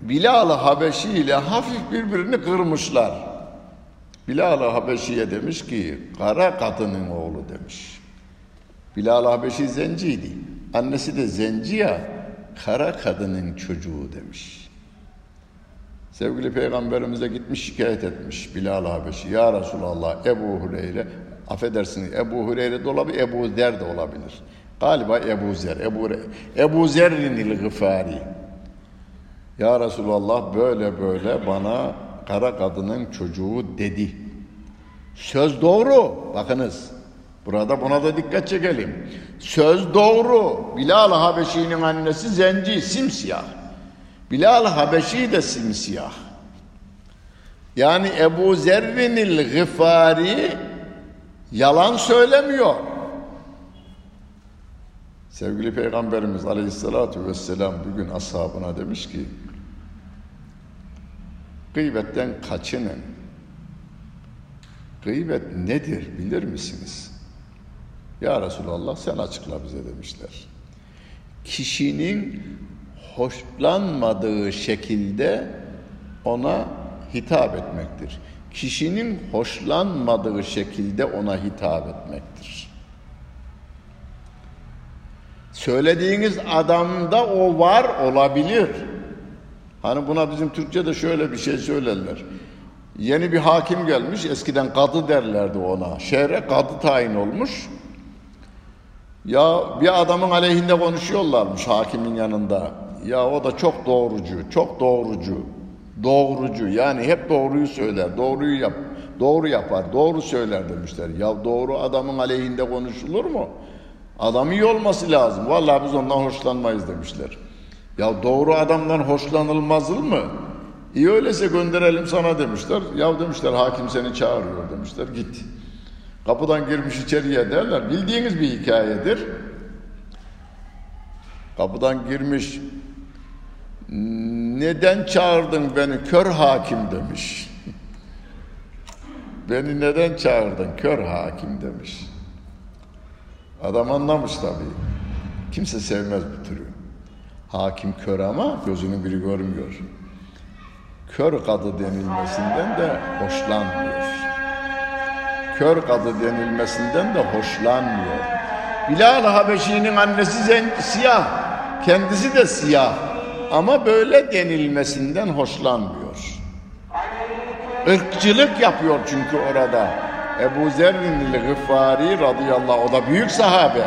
Bilal-ı Habeşi ile hafif birbirini kırmışlar. Bilal-ı Habeşi'ye demiş ki kara kadının oğlu demiş. Bilal-ı Habeşi zenciydi. Annesi de zenci ya kara kadının çocuğu demiş. Sevgili peygamberimize gitmiş şikayet etmiş Bilal-ı Habeşi. Ya Resulallah Ebu Hureyre affedersiniz Ebu Hureyre de olabilir Ebu Zer de olabilir. Galiba Ebu Zer. Ebu, Ebu Zer'in gıfari. Ya Resulallah böyle böyle bana kara kadının çocuğu dedi. Söz doğru. Bakınız. Burada buna da dikkat çekelim. Söz doğru. Bilal Habeşi'nin annesi zenci, simsiyah. Bilal Habeşi de simsiyah. Yani Ebu Zerrinil Gıfari yalan söylemiyor. Sevgili Peygamberimiz Aleyhisselatü Vesselam bugün ashabına demiş ki Gıybetten kaçının. Gıybet nedir bilir misiniz? Ya Resulallah sen açıkla bize demişler. Kişinin hoşlanmadığı şekilde ona hitap etmektir. Kişinin hoşlanmadığı şekilde ona hitap etmektir. Söylediğiniz adamda o var olabilir. Hani buna bizim Türkçe'de şöyle bir şey söylerler. Yeni bir hakim gelmiş, eskiden kadı derlerdi ona. Şehre kadı tayin olmuş. Ya bir adamın aleyhinde konuşuyorlarmış hakimin yanında. Ya o da çok doğrucu, çok doğrucu. Doğrucu yani hep doğruyu söyler, doğruyu yap, doğru yapar, doğru söyler demişler. Ya doğru adamın aleyhinde konuşulur mu? Adam iyi olması lazım. Vallahi biz ondan hoşlanmayız demişler. Ya doğru adamdan hoşlanılmaz mı? İyi öyleyse gönderelim sana demişler. Ya demişler hakim seni çağırıyor demişler. Git. Kapıdan girmiş içeriye derler. Bildiğiniz bir hikayedir. Kapıdan girmiş. Neden çağırdın beni kör hakim demiş. beni neden çağırdın kör hakim demiş. Adam anlamış tabii. Kimse sevmez bu türü. Hakim kör ama gözünün biri görmüyor. Kör kadı denilmesinden de hoşlanmıyor. Kör kadı denilmesinden de hoşlanmıyor. Bilal Habeşi'nin annesi siyah. Kendisi de siyah. Ama böyle denilmesinden hoşlanmıyor. Irkçılık yapıyor çünkü orada. Ebu Zerrin'li Gıffari radıyallahu anh, o da büyük sahabe.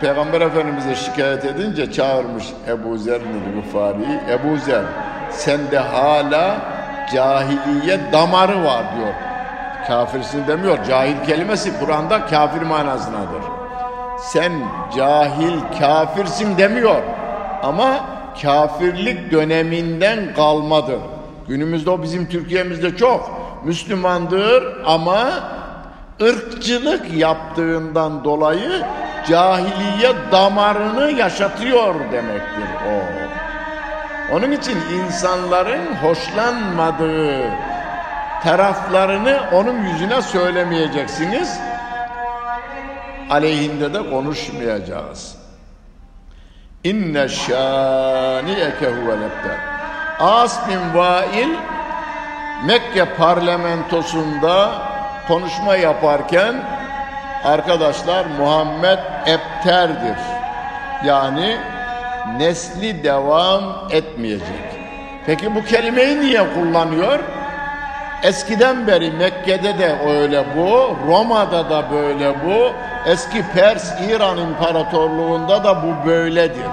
Peygamber Efendimiz'e şikayet edince çağırmış Ebu Zerrin'li Gıffari'yi. Ebu Zer sende hala cahiliye damarı var diyor. Kafirsin demiyor. Cahil kelimesi Kur'an'da kafir manasındadır. Sen cahil kafirsin demiyor. Ama kafirlik döneminden kalmadır. Günümüzde o bizim Türkiye'mizde çok. Müslümandır ama ırkçılık yaptığından dolayı cahiliye damarını yaşatıyor demektir o. Onun için insanların hoşlanmadığı taraflarını onun yüzüne söylemeyeceksiniz. Aleyhinde de konuşmayacağız. İnne şâniyeke huvel ebter. As bin Vail Mekke parlamentosunda konuşma yaparken arkadaşlar Muhammed ebterdir. Yani nesli devam etmeyecek. Peki bu kelimeyi niye kullanıyor? Eskiden beri Mekke'de de öyle bu, Roma'da da böyle bu, eski Pers İran İmparatorluğunda da bu böyledir.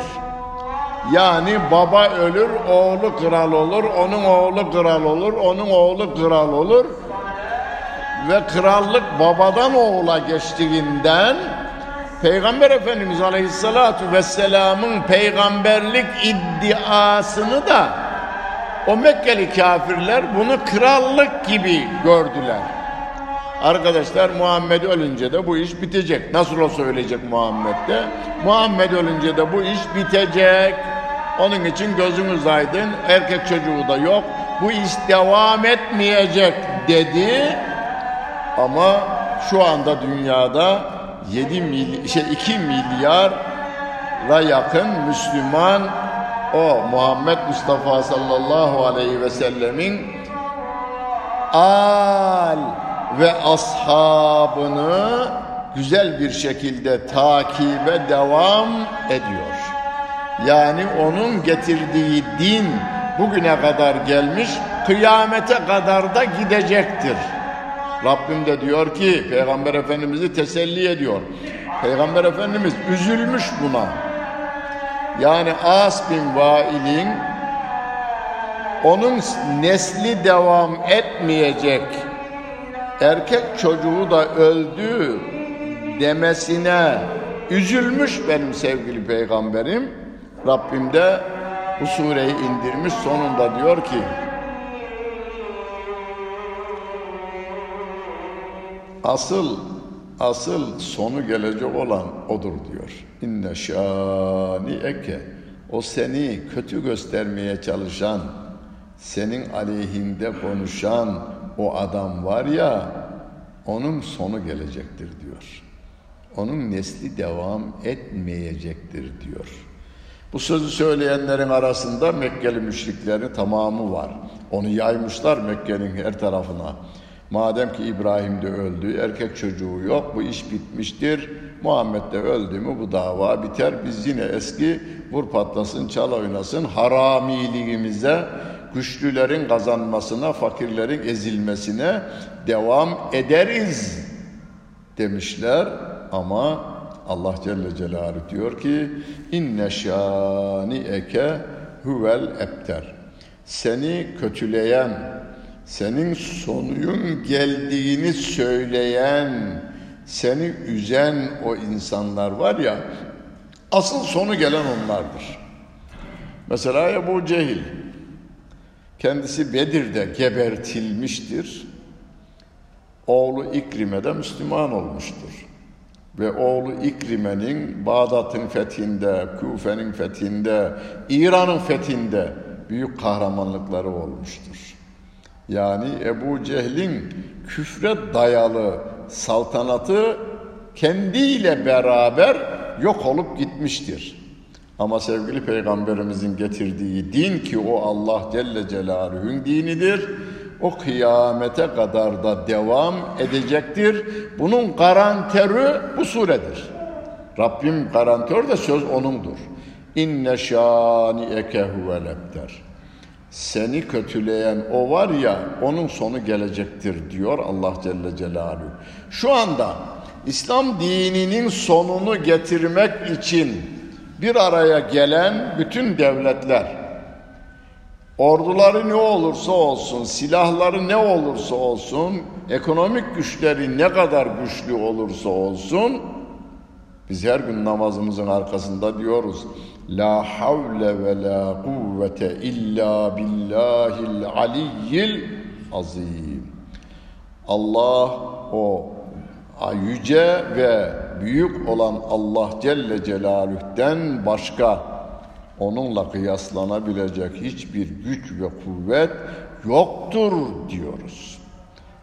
Yani baba ölür, oğlu kral olur, onun oğlu kral olur, onun oğlu kral olur. Ve krallık babadan oğula geçtiğinden Peygamber Efendimiz Aleyhisselatü Vesselam'ın peygamberlik iddiasını da o Mekkeli kafirler bunu krallık gibi gördüler. Arkadaşlar Muhammed ölünce de bu iş bitecek. Nasıl olsa ölecek Muhammed de. Muhammed ölünce de bu iş bitecek. Onun için gözümüz aydın. Erkek çocuğu da yok. Bu iş devam etmeyecek dedi. Ama şu anda dünyada 7 mil, şey 2 milyara yakın Müslüman o Muhammed Mustafa sallallahu aleyhi ve sellemin al ve ashabını güzel bir şekilde takibe devam ediyor. Yani onun getirdiği din bugüne kadar gelmiş, kıyamete kadar da gidecektir. Rabbim de diyor ki Peygamber Efendimiz'i teselli ediyor. Peygamber Efendimiz üzülmüş buna. Yani As bin Vail'in onun nesli devam etmeyecek erkek çocuğu da öldü demesine üzülmüş benim sevgili peygamberim. Rabbim de bu sureyi indirmiş sonunda diyor ki asıl asıl sonu gelecek olan odur diyor. İnne şani eke o seni kötü göstermeye çalışan, senin aleyhinde konuşan o adam var ya onun sonu gelecektir diyor. onun nesli devam etmeyecektir diyor. Bu sözü söyleyenlerin arasında Mekkeli müşriklerin tamamı var. Onu yaymışlar Mekke'nin her tarafına. Madem ki İbrahim de öldü, erkek çocuğu yok, bu iş bitmiştir. Muhammed de öldü mü bu dava biter. Biz yine eski vur patlasın, çal oynasın haramiliğimize, güçlülerin kazanmasına, fakirlerin ezilmesine devam ederiz demişler. Ama Allah Celle Celaluhu diyor ki inne şani eke huvel ebter. Seni kötüleyen, senin sonuyun geldiğini söyleyen, seni üzen o insanlar var ya, asıl sonu gelen onlardır. Mesela Ebu Cehil, kendisi Bedir'de gebertilmiştir. Oğlu İkrime de Müslüman olmuştur. Ve oğlu İkrime'nin Bağdat'ın fethinde, Kufe'nin fethinde, İran'ın fethinde büyük kahramanlıkları olmuştur. Yani Ebu Cehil'in küfre dayalı saltanatı kendiyle beraber yok olup gitmiştir. Ama sevgili peygamberimizin getirdiği din ki o Allah Celle Celaluhu'nun dinidir. O kıyamete kadar da devam edecektir. Bunun garantörü bu suredir. Rabbim garantör de söz onundur. İnne şani eke huvel ebter. Seni kötüleyen o var ya onun sonu gelecektir diyor Allah Celle Celaluhu. Şu anda İslam dininin sonunu getirmek için bir araya gelen bütün devletler orduları ne olursa olsun, silahları ne olursa olsun, ekonomik güçleri ne kadar güçlü olursa olsun biz her gün namazımızın arkasında diyoruz La havle ve la kuvvete illa billahil aliyyil azim. Allah o yüce ve büyük olan Allah Celle Celaluh'ten başka onunla kıyaslanabilecek hiçbir güç ve kuvvet yoktur diyoruz.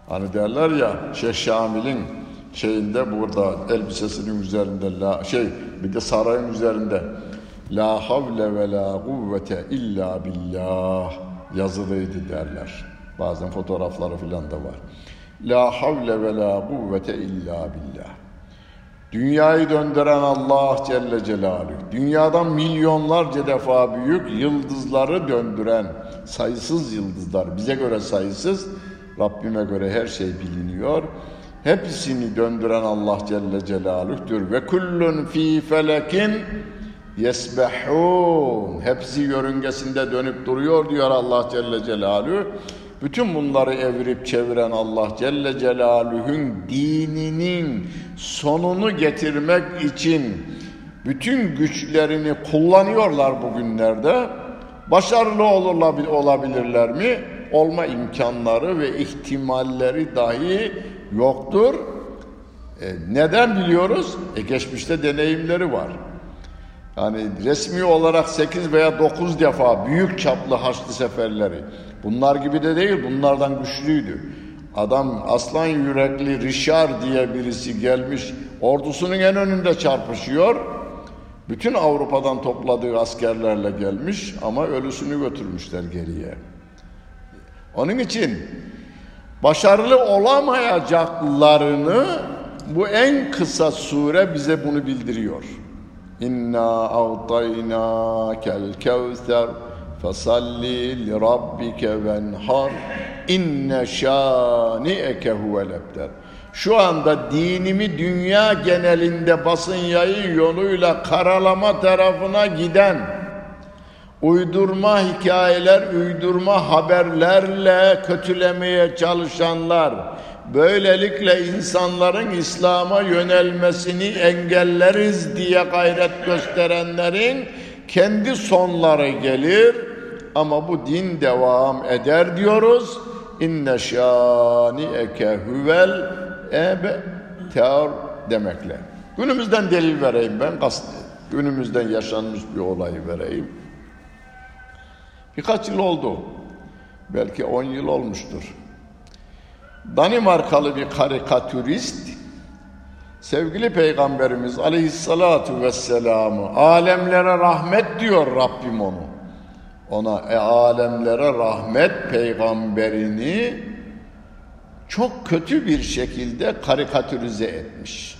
Hani derler ya Şeyh Şamil'in şeyinde burada elbisesinin üzerinde şey bir de sarayın üzerinde La havle ve la kuvvete illa billah yazılıydı derler. Bazen fotoğrafları filan da var. La havle ve la kuvvete illa billah. Dünyayı döndüren Allah Celle Celaluhu, dünyadan milyonlarca defa büyük yıldızları döndüren sayısız yıldızlar, bize göre sayısız, Rabbime göre her şey biliniyor. Hepsini döndüren Allah Celle Celaluh'tür. Ve kullun fi felekin yesbehun. Hepsi yörüngesinde dönüp duruyor diyor Allah Celle Celaluhu. Bütün bunları evirip çeviren Allah Celle Celaluhu'nun dininin sonunu getirmek için bütün güçlerini kullanıyorlar bugünlerde. Başarılı olabilirler mi? Olma imkanları ve ihtimalleri dahi yoktur. E, neden biliyoruz? E, geçmişte deneyimleri var. Yani resmi olarak 8 veya 9 defa büyük çaplı haçlı seferleri. Bunlar gibi de değil, bunlardan güçlüydü. Adam aslan yürekli Richard diye birisi gelmiş, ordusunun en önünde çarpışıyor. Bütün Avrupa'dan topladığı askerlerle gelmiş ama ölüsünü götürmüşler geriye. Onun için başarılı olamayacaklarını bu en kısa sure bize bunu bildiriyor. İnna a'taynakel kevser fesalli li rabbike venhar inne şani'eke huvel ebter. Şu anda dinimi dünya genelinde basın yayın yoluyla karalama tarafına giden uydurma hikayeler, uydurma haberlerle kötülemeye çalışanlar, böylelikle insanların İslam'a yönelmesini engelleriz diye gayret gösterenlerin kendi sonları gelir ama bu din devam eder diyoruz. İnne şani eke huvel ebe ter demekle. Günümüzden delil vereyim ben kast günümüzden yaşanmış bir olayı vereyim. Birkaç yıl oldu. Belki on yıl olmuştur. Danimarkalı bir karikatürist Sevgili Peygamberimiz aleyhissalatu vesselam'ı alemlere rahmet diyor Rabbim onu. Ona e, alemlere rahmet peygamberini çok kötü bir şekilde karikatürize etmiş.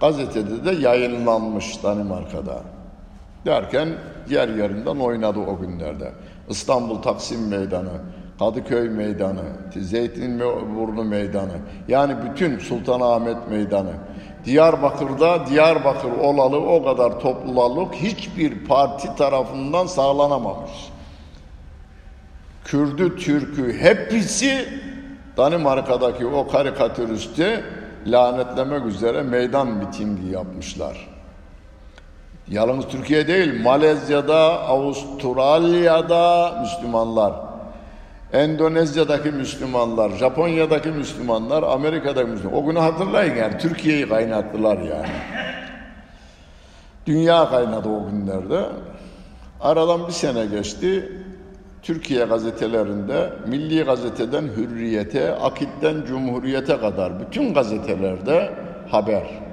Gazetede de yayınlanmış Danimarka'da. Derken yer yerinden oynadı o günlerde. İstanbul Taksim Meydanı, Kadıköy Meydanı, Zeytinburnu Meydanı, yani bütün Sultanahmet Meydanı. Diyarbakır'da Diyarbakır olalı o kadar topluluk hiçbir parti tarafından sağlanamamış. Kürdü, Türk'ü hepsi Danimarka'daki o karikatüristi lanetlemek üzere meydan mitingi yapmışlar. Yalnız Türkiye değil, Malezya'da, Avustralya'da Müslümanlar, Endonezya'daki Müslümanlar, Japonya'daki Müslümanlar, Amerika'daki Müslümanlar. O günü hatırlayın yani Türkiye'yi kaynattılar yani. Dünya kaynadı o günlerde. Aradan bir sene geçti. Türkiye gazetelerinde, Milli Gazete'den Hürriyet'e, Akit'ten Cumhuriyet'e kadar bütün gazetelerde haber.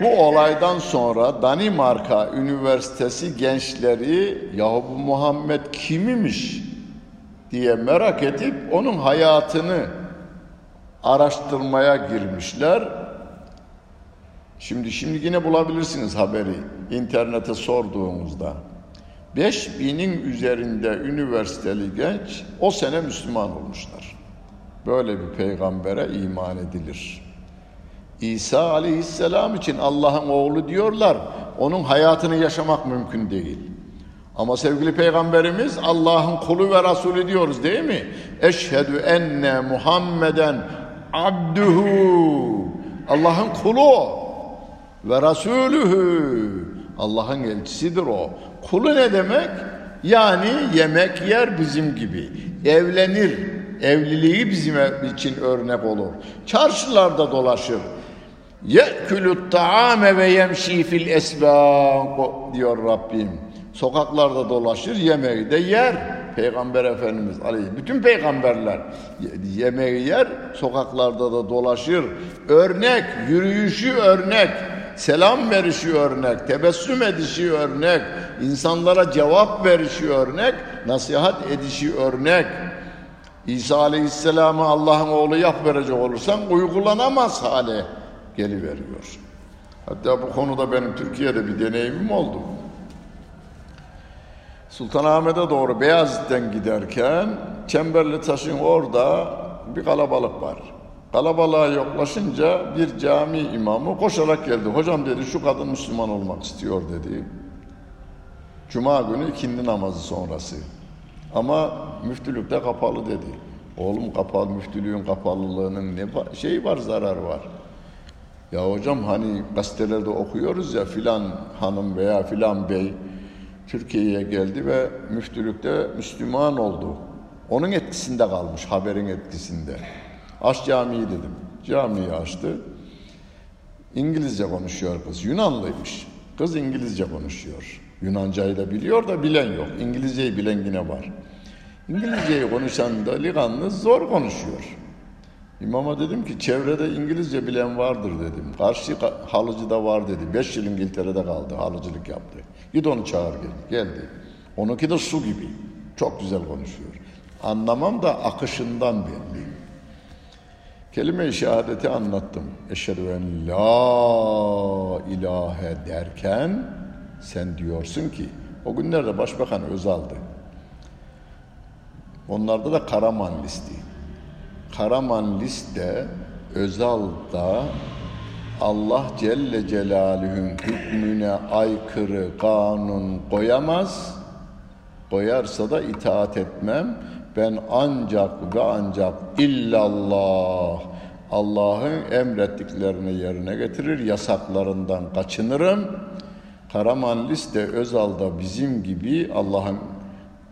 Bu olaydan sonra Danimarka Üniversitesi gençleri yahu bu Muhammed kimimiş diye merak edip onun hayatını araştırmaya girmişler. Şimdi şimdi yine bulabilirsiniz haberi internete sorduğunuzda. 5000'in üzerinde üniversiteli genç o sene Müslüman olmuşlar. Böyle bir peygambere iman edilir. İsa aleyhisselam için Allah'ın oğlu diyorlar. Onun hayatını yaşamak mümkün değil. Ama sevgili peygamberimiz Allah'ın kulu ve Resulü diyoruz değil mi? Eşhedü enne Muhammeden abduhu. Allah'ın kulu ve Resulühü. Allah'ın elçisidir o. Kulu ne demek? Yani yemek yer bizim gibi. Evlenir. Evliliği bizim için örnek olur. Çarşılarda dolaşır. Ye'külü ta'ame ve yemşi fil esbâk diyor Rabbim. Sokaklarda dolaşır, yemeği de yer. Peygamber Efendimiz aleyhi bütün peygamberler yemeği yer, sokaklarda da dolaşır. Örnek, yürüyüşü örnek, selam verişi örnek, tebessüm edişi örnek, insanlara cevap verişi örnek, nasihat edişi örnek. İsa Aleyhisselam'ı Allah'ın oğlu yap verecek olursan uygulanamaz hale geliveriyor. Hatta bu konuda benim Türkiye'de bir deneyimim oldu. Sultanahmet'e doğru Beyazıt'tan giderken Çemberli Taş'ın orada bir kalabalık var. Kalabalığa yoklaşınca bir cami imamı koşarak geldi. Hocam dedi şu kadın Müslüman olmak istiyor dedi. Cuma günü ikindi namazı sonrası. Ama müftülükte kapalı dedi. Oğlum kapalı, müftülüğün kapalılığının ne şey var, zarar var. Ya hocam hani gazetelerde okuyoruz ya filan hanım veya filan bey Türkiye'ye geldi ve müftülükte Müslüman oldu. Onun etkisinde kalmış, haberin etkisinde. Aç camiyi dedim. Camiyi açtı. İngilizce konuşuyor kız. Yunanlıymış. Kız İngilizce konuşuyor. Yunancayı da biliyor da bilen yok. İngilizceyi bilen yine var. İngilizceyi konuşan da liganlı zor konuşuyor. İmama dedim ki çevrede İngilizce bilen vardır dedim. Karşı halıcı da var dedi. Beş yıl İngiltere'de kaldı. Halıcılık yaptı. Git onu çağır gel. Geldi. Onunki de su gibi. Çok güzel konuşuyor. Anlamam da akışından belli. Kelime-i şehadeti anlattım. Eşhedü en la ilahe derken sen diyorsun ki o günlerde Başbakan Özal'dı. Onlarda da Karaman listi. Karaman liste Özal'da Allah Celle Celaluhu'nun hükmüne aykırı kanun koyamaz. Koyarsa da itaat etmem. Ben ancak ve ancak illallah Allah'ın emrettiklerini yerine getirir, yasaklarından kaçınırım. Karaman liste Özal'da bizim gibi Allah'ın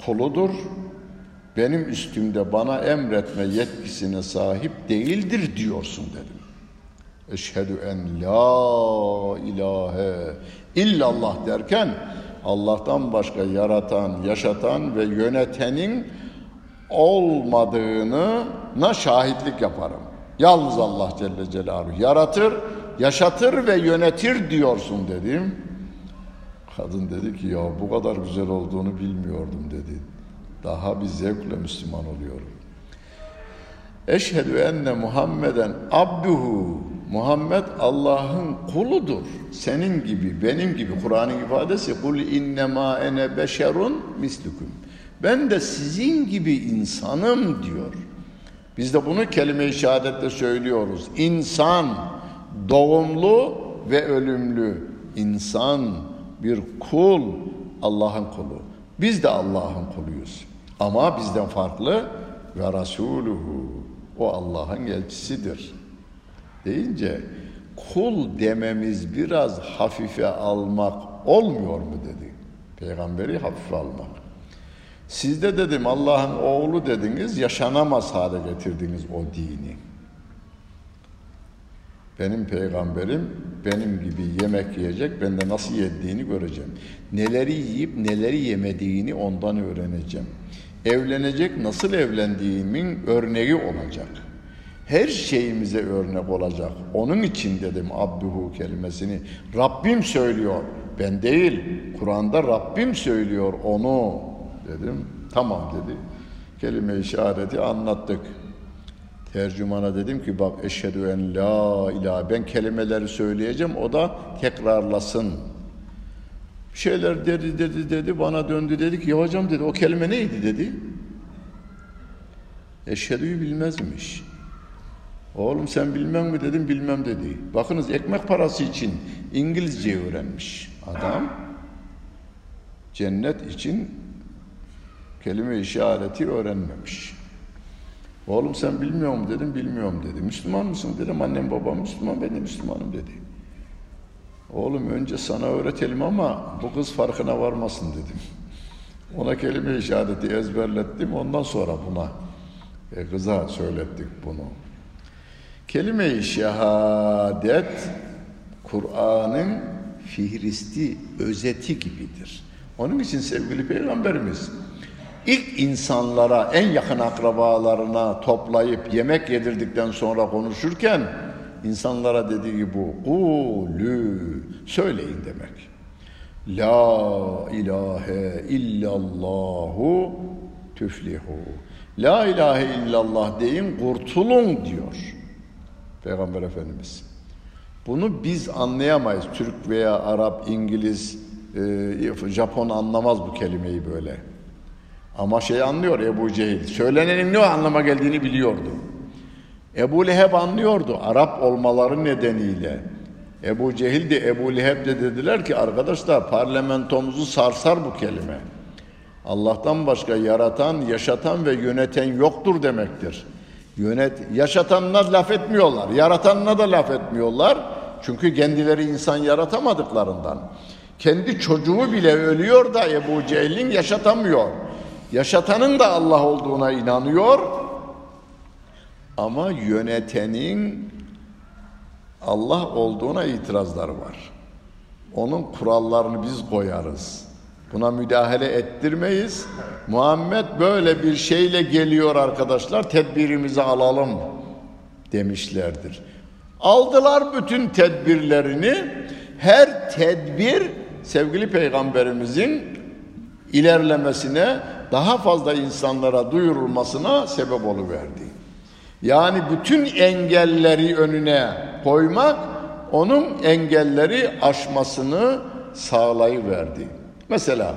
kuludur benim üstümde bana emretme yetkisine sahip değildir diyorsun dedim. Eşhedü en la ilahe illallah derken Allah'tan başka yaratan, yaşatan ve yönetenin olmadığını şahitlik yaparım. Yalnız Allah Celle Celaluhu yaratır, yaşatır ve yönetir diyorsun dedim. Kadın dedi ki ya bu kadar güzel olduğunu bilmiyordum dedi. Daha bir zevkle Müslüman oluyorum. Eşhedü enne Muhammeden abduhu. Muhammed Allah'ın kuludur. Senin gibi, benim gibi Kur'an'ın ifadesi kul innema ene beşerun mislukum. Ben de sizin gibi insanım diyor. Biz de bunu kelime-i şehadetle söylüyoruz. İnsan doğumlu ve ölümlü insan bir kul Allah'ın kulu. Biz de Allah'ın kuluyuz. Ama bizden farklı ve rasuluhu o Allah'ın elçisidir. Deyince kul dememiz biraz hafife almak olmuyor mu dedi. Peygamberi hafife almak. Siz de dedim Allah'ın oğlu dediniz, yaşanamaz hale getirdiniz o dini. Benim peygamberim benim gibi yemek yiyecek, ben de nasıl yediğini göreceğim. Neleri yiyip neleri yemediğini ondan öğreneceğim. Evlenecek, nasıl evlendiğimin örneği olacak. Her şeyimize örnek olacak. Onun için dedim abduhu kelimesini. Rabbim söylüyor, ben değil. Kur'an'da Rabbim söylüyor onu dedim. Tamam dedi. Kelime işareti anlattık. Tercümana dedim ki bak eşhedü en la ilahe ben kelimeleri söyleyeceğim o da tekrarlasın. Bir şeyler dedi dedi dedi bana döndü dedi ki ya hocam dedi o kelime neydi dedi. Eşhedü'yü bilmezmiş. Oğlum sen bilmem mi dedim bilmem dedi. Bakınız ekmek parası için İngilizce öğrenmiş adam. Cennet için kelime işareti öğrenmemiş. Oğlum sen bilmiyor musun dedim, bilmiyorum dedi. Müslüman mısın dedim, annem babam Müslüman, ben de Müslümanım dedi. Oğlum önce sana öğretelim ama bu kız farkına varmasın dedim. Ona kelime işareti ezberlettim, ondan sonra buna e, kıza söylettik bunu. Kelime-i şehadet Kur'an'ın fihristi, özeti gibidir. Onun için sevgili Peygamberimiz ilk insanlara, en yakın akrabalarına toplayıp yemek yedirdikten sonra konuşurken insanlara dediği bu kulü söyleyin demek. La ilahe illallahu tüflihu. La ilahe illallah deyin kurtulun diyor Peygamber Efendimiz. Bunu biz anlayamayız. Türk veya Arap, İngiliz, e, Japon anlamaz bu kelimeyi böyle. Ama şey anlıyor Ebu Cehil. Söylenenin ne anlama geldiğini biliyordu. Ebu Leheb anlıyordu Arap olmaları nedeniyle. Ebu Cehil de Ebu Leheb de dediler ki arkadaşlar parlamentomuzu sarsar bu kelime. Allah'tan başka yaratan, yaşatan ve yöneten yoktur demektir. Yönet, yaşatanına laf etmiyorlar, yaratanına da laf etmiyorlar. Çünkü kendileri insan yaratamadıklarından. Kendi çocuğu bile ölüyor da Ebu Cehil'in yaşatamıyor. Yaşatanın da Allah olduğuna inanıyor. Ama yönetenin Allah olduğuna itirazları var. Onun kurallarını biz koyarız. Buna müdahale ettirmeyiz. Muhammed böyle bir şeyle geliyor arkadaşlar. Tedbirimizi alalım demişlerdir. Aldılar bütün tedbirlerini. Her tedbir sevgili peygamberimizin ilerlemesine, daha fazla insanlara duyurulmasına sebep oluverdi. Yani bütün engelleri önüne koymak onun engelleri aşmasını sağlayıverdi. Mesela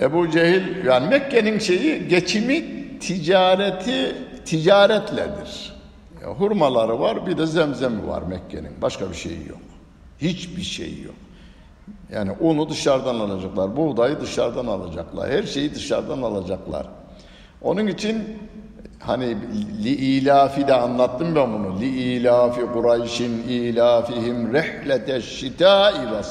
Ebu Cehil yani Mekke'nin şeyi geçimi ticareti ticaretledir. Ya, hurmaları var bir de zemzemi var Mekke'nin. Başka bir şeyi yok. Hiçbir şeyi yok. Yani unu dışarıdan alacaklar, buğdayı dışarıdan alacaklar, her şeyi dışarıdan alacaklar. Onun için hani li ilafi de anlattım ben bunu. Li ilafi Kureyş'in ilafihim rehleteş şitai ve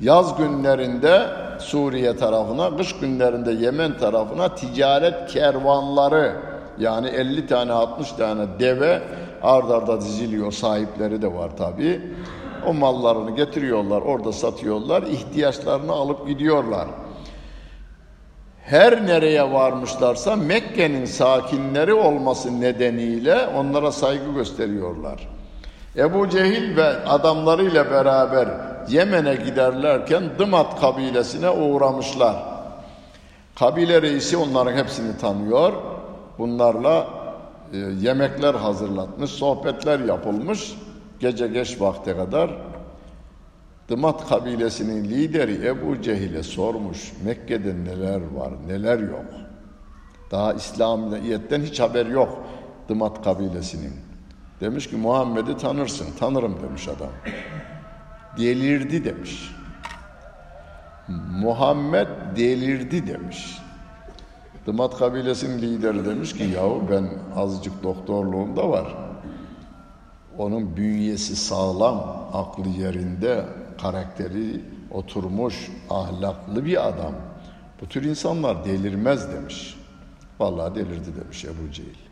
Yaz günlerinde Suriye tarafına, kış günlerinde Yemen tarafına ticaret kervanları yani 50 tane 60 tane deve ard arda diziliyor. Sahipleri de var tabii. O mallarını getiriyorlar, orada satıyorlar, ihtiyaçlarını alıp gidiyorlar. Her nereye varmışlarsa Mekke'nin sakinleri olması nedeniyle onlara saygı gösteriyorlar. Ebu Cehil ve adamlarıyla beraber Yemen'e giderlerken Dımat kabilesine uğramışlar. Kabile reisi onların hepsini tanıyor. Bunlarla e, yemekler hazırlatmış, sohbetler yapılmış. Gece geç vakte kadar Dımat kabilesinin lideri Ebu Cehil'e sormuş. Mekke'de neler var, neler yok. Daha İslamiyet'ten hiç haber yok Dımat kabilesinin. Demiş ki Muhammed'i tanırsın. Tanırım demiş adam. Delirdi demiş. Muhammed delirdi demiş. Dımat kabilesinin lideri demiş ki yahu ben azıcık doktorluğum da var. Onun bünyesi sağlam, aklı yerinde, karakteri oturmuş, ahlaklı bir adam. Bu tür insanlar delirmez demiş. Vallahi delirdi demiş Ebu Cehil.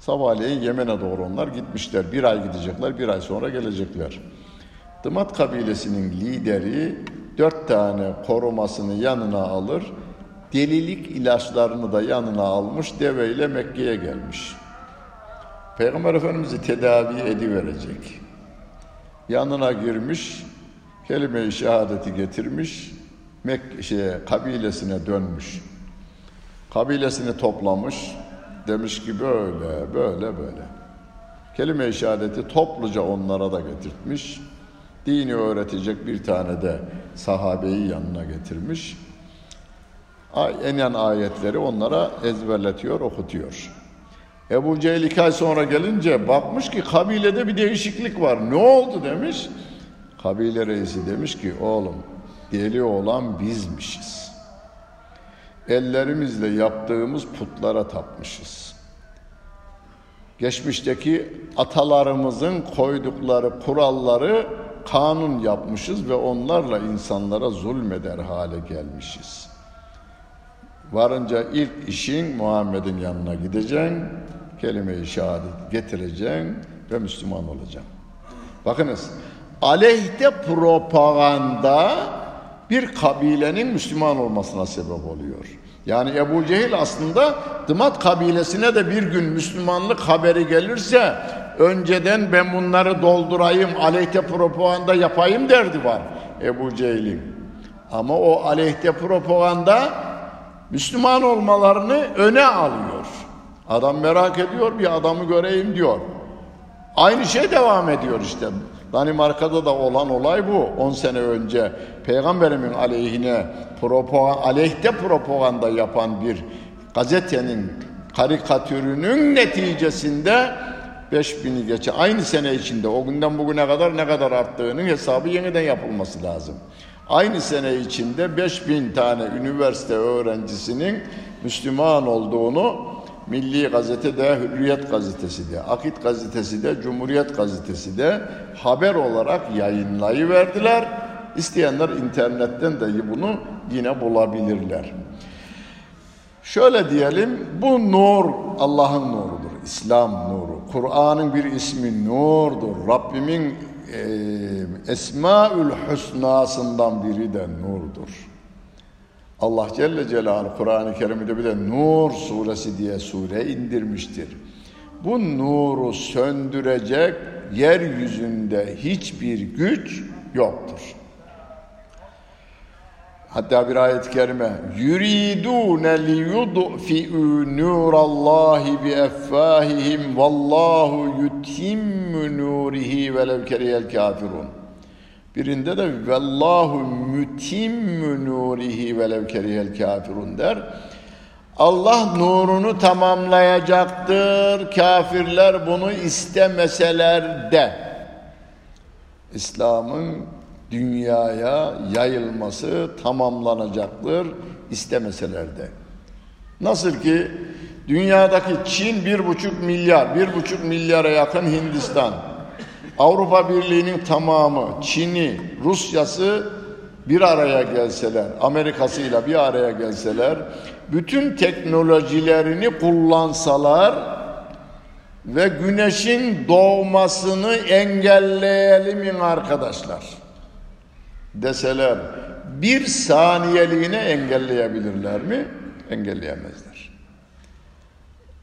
Sabahleyin Yemen'e doğru onlar gitmişler. Bir ay gidecekler, bir ay sonra gelecekler. Dımat kabilesinin lideri dört tane korumasını yanına alır, delilik ilaçlarını da yanına almış, deveyle Mekke'ye gelmiş. Peygamber Efendimiz'i tedavi ediverecek. Yanına girmiş, kelime-i şehadeti getirmiş, Mek şeye, kabilesine dönmüş. Kabilesini toplamış, demiş ki böyle, böyle, böyle. Kelime-i şehadeti topluca onlara da getirtmiş. Dini öğretecek bir tane de sahabeyi yanına getirmiş. Enen ayetleri onlara ezberletiyor, okutuyor. Ebu Cehil iki ay sonra gelince bakmış ki kabilede bir değişiklik var. Ne oldu demiş. Kabile reisi demiş ki oğlum deli olan bizmişiz. Ellerimizle yaptığımız putlara tapmışız. Geçmişteki atalarımızın koydukları kuralları kanun yapmışız ve onlarla insanlara zulmeder hale gelmişiz. Varınca ilk işin Muhammed'in yanına gideceksin, kelime-i şehadet getireceksin ve Müslüman olacaksın. Bakınız, aleyhte propaganda bir kabilenin Müslüman olmasına sebep oluyor. Yani Ebu Cehil aslında Dımat kabilesine de bir gün Müslümanlık haberi gelirse önceden ben bunları doldurayım, aleyhte propaganda yapayım derdi var Ebu Cehil'in. Ama o aleyhte propaganda Müslüman olmalarını öne alıyor. Adam merak ediyor, bir adamı göreyim diyor. Aynı şey devam ediyor işte. Danimarka'da da olan olay bu. 10 sene önce peygamberimin aleyhine propaganda, aleyhte propaganda yapan bir gazetenin karikatürünün neticesinde 5000'i geçe aynı sene içinde o günden bugüne kadar ne kadar arttığının hesabı yeniden yapılması lazım. Aynı sene içinde 5000 tane üniversite öğrencisinin Müslüman olduğunu Milli Gazete de, Hürriyet Gazetesi de, Akit Gazetesi de, Cumhuriyet Gazetesi de haber olarak yayınlayıverdiler. İsteyenler internetten de bunu yine bulabilirler. Şöyle diyelim, bu nur Allah'ın nurudur, İslam nuru. Kur'an'ın bir ismi nurdur. Rabbimin e, Esmaül Hüsna'sından biri de nurdur. Allah Celle Celaluhu Kur'an-ı Kerim'de bir de Nur suresi diye sure indirmiştir. Bu nuru söndürecek yeryüzünde hiçbir güç yoktur. Hatta bir ayet-i kerime yuridune li yudfi'u nurallahi bi effahihim vallahu yutimmu nurihi velev kerihel kafirun. Birinde de vallahu mütimmü nurihi velev kerihel kafirun der. Allah nurunu tamamlayacaktır. Kafirler bunu istemeseler de. İslam'ın dünyaya yayılması tamamlanacaktır istemeseler de. Nasıl ki dünyadaki Çin bir buçuk milyar, bir buçuk milyara yakın Hindistan, Avrupa Birliği'nin tamamı, Çin'i, Rusya'sı bir araya gelseler, Amerika'sıyla bir araya gelseler, bütün teknolojilerini kullansalar ve güneşin doğmasını engelleyelim arkadaşlar deseler bir saniyeliğine engelleyebilirler mi? engelleyemezler.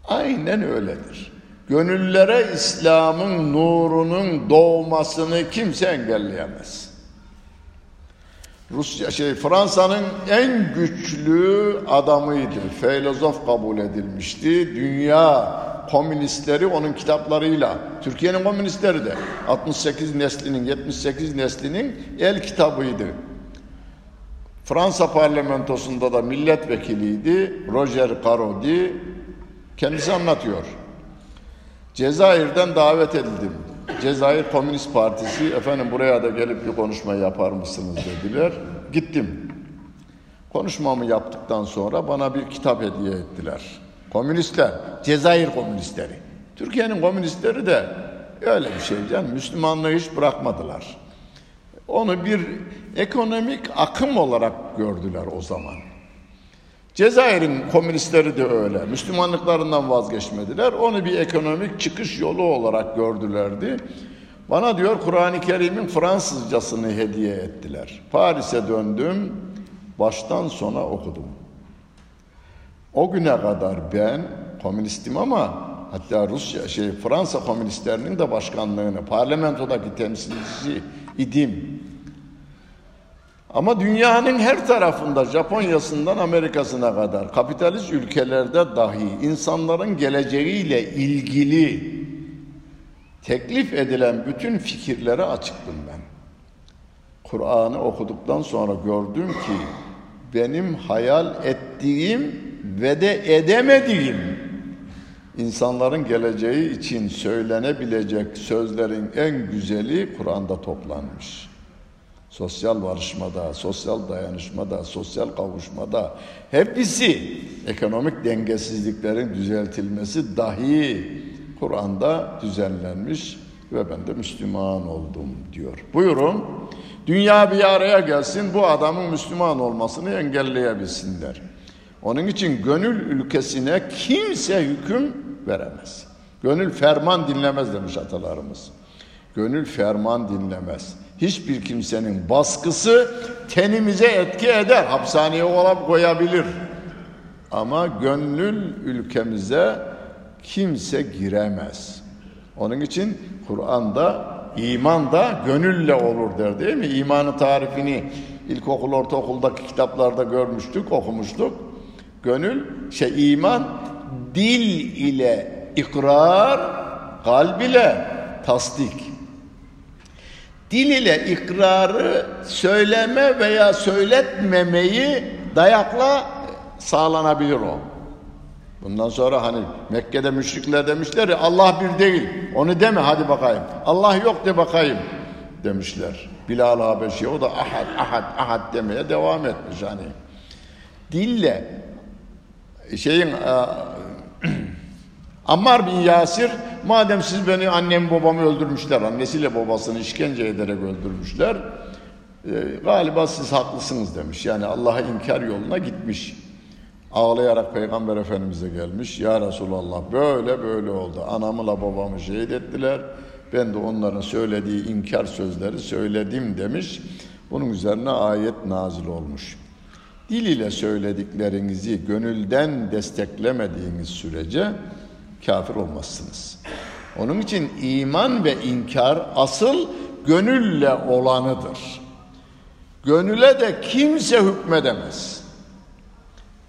Aynen öyledir. Gönüllere İslam'ın nurunun doğmasını kimse engelleyemez. Rusya şey Fransa'nın en güçlü adamıydı. Filozof kabul edilmişti. Dünya komünistleri onun kitaplarıyla, Türkiye'nin komünistleri de 68 neslinin, 78 neslinin el kitabıydı. Fransa parlamentosunda da milletvekiliydi. Roger Carodi kendisi anlatıyor. Cezayir'den davet edildim. Cezayir Komünist Partisi efendim buraya da gelip bir konuşma yapar mısınız dediler. Gittim. Konuşmamı yaptıktan sonra bana bir kitap hediye ettiler. Komünistler, Cezayir komünistleri. Türkiye'nin komünistleri de öyle bir şey canım. Müslümanlığı hiç bırakmadılar. Onu bir ekonomik akım olarak gördüler o zaman. Cezayir'in komünistleri de öyle. Müslümanlıklarından vazgeçmediler. Onu bir ekonomik çıkış yolu olarak gördülerdi. Bana diyor Kur'an-ı Kerim'in Fransızcasını hediye ettiler. Paris'e döndüm. Baştan sona okudum. O güne kadar ben komünistim ama hatta Rusya şey Fransa komünistlerinin de başkanlığını parlamentodaki temsilcisi idim. Ama dünyanın her tarafında Japonya'sından Amerika'sına kadar kapitalist ülkelerde dahi insanların geleceğiyle ilgili teklif edilen bütün fikirlere açıktım ben. Kur'an'ı okuduktan sonra gördüm ki benim hayal ettiğim ve de edemediğim insanların geleceği için söylenebilecek sözlerin en güzeli Kur'an'da toplanmış. Sosyal barışmada, sosyal dayanışmada, sosyal kavuşmada hepsi ekonomik dengesizliklerin düzeltilmesi dahi Kur'an'da düzenlenmiş ve ben de Müslüman oldum diyor. Buyurun. Dünya bir araya gelsin bu adamın Müslüman olmasını engelleyebilsinler. Onun için gönül ülkesine kimse hüküm veremez. Gönül ferman dinlemez demiş atalarımız. Gönül ferman dinlemez. Hiçbir kimsenin baskısı tenimize etki eder. Hapishaneye olap koyabilir. Ama gönül ülkemize kimse giremez. Onun için Kur'an'da iman da gönülle olur der değil mi? İmanı tarifini ilkokul, ortaokuldaki kitaplarda görmüştük, okumuştuk. Gönül, şey iman dil ile ikrar, kalb ile tasdik. Dil ile ikrarı söyleme veya söyletmemeyi dayakla sağlanabilir o. Bundan sonra hani Mekke'de müşrikler demişler ya Allah bir değil. Onu deme hadi bakayım. Allah yok de bakayım demişler. Bilal Habeşi o da ahad ahad ahad demeye devam etmiş hani. Dille şeyin e, Ammar bin Yasir madem siz beni annem babamı öldürmüşler annesiyle babasını işkence ederek öldürmüşler e, galiba siz haklısınız demiş. Yani Allah'a inkar yoluna gitmiş. Ağlayarak Peygamber Efendimiz'e gelmiş. Ya Resulallah böyle böyle oldu. Anamla babamı şehit ettiler. Ben de onların söylediği inkar sözleri söyledim demiş. Bunun üzerine ayet nazil olmuş. Dil ile söylediklerinizi gönülden desteklemediğiniz sürece kafir olmazsınız. Onun için iman ve inkar asıl gönülle olanıdır. Gönüle de kimse hükmedemez.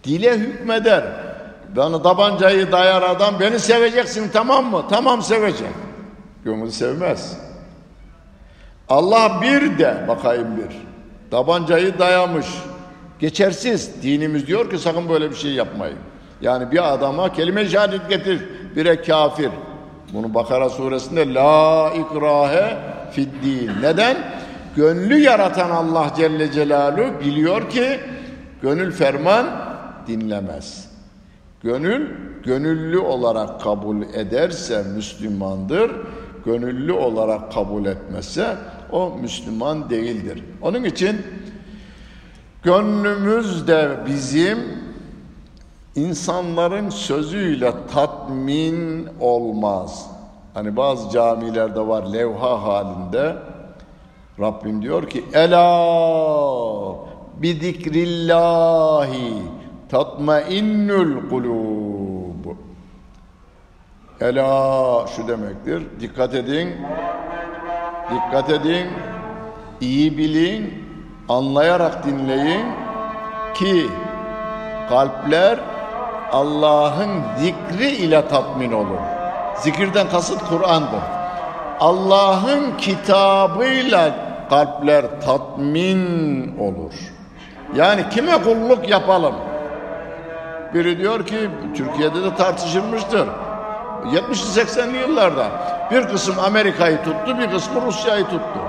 Dile hükmeder. Bana tabancayı dayar adam beni seveceksin tamam mı? Tamam seveceğim. Gönül sevmez. Allah bir de bakayım bir. Tabancayı dayamış. Geçersiz. Dinimiz diyor ki sakın böyle bir şey yapmayın. Yani bir adama kelime şehadet getir. Bire kafir. Bunu Bakara suresinde la ikrahe fid din. Neden? Gönlü yaratan Allah Celle Celaluhu biliyor ki gönül ferman dinlemez. Gönül gönüllü olarak kabul ederse Müslümandır. Gönüllü olarak kabul etmezse o Müslüman değildir. Onun için Gönlümüz de bizim insanların sözüyle tatmin olmaz. Hani bazı camilerde var levha halinde. Rabbim diyor ki Ela bidikrillahi tatmainnul kulub. Ela şu demektir. Dikkat edin. Dikkat edin. iyi bilin. Anlayarak dinleyin ki kalpler Allah'ın zikri ile tatmin olur. Zikirden kasıt Kur'an'dır. Allah'ın kitabıyla kalpler tatmin olur. Yani kime kulluk yapalım? Biri diyor ki Türkiye'de de tartışılmıştır. 70'li 80'li yıllarda bir kısım Amerika'yı tuttu, bir kısmı Rusya'yı tuttu.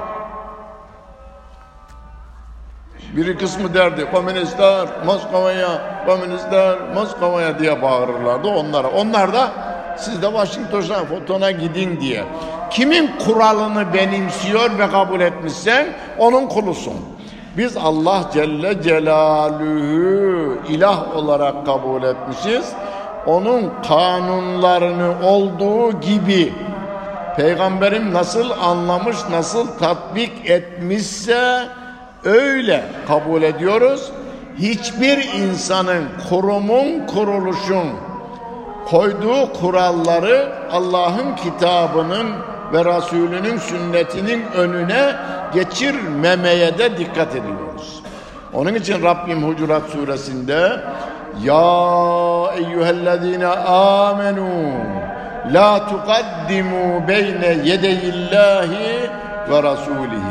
Bir kısmı derdi komünistler Moskova'ya, komünistler Moskova'ya diye bağırırlardı onlara. Onlar da siz de Washington'a fotona gidin diye. Kimin kuralını benimsiyor ve kabul etmişsen onun kulusun. Biz Allah Celle Celaluhu ilah olarak kabul etmişiz. Onun kanunlarını olduğu gibi peygamberim nasıl anlamış, nasıl tatbik etmişse öyle kabul ediyoruz. Hiçbir insanın, kurumun, kuruluşun koyduğu kuralları Allah'ın kitabının ve Resulünün sünnetinin önüne geçirmemeye de dikkat ediyoruz. Onun için Rabbim Hucurat suresinde Ya eyyühellezine amenu la tukaddimu beyne yedeyillahi ve rasulihi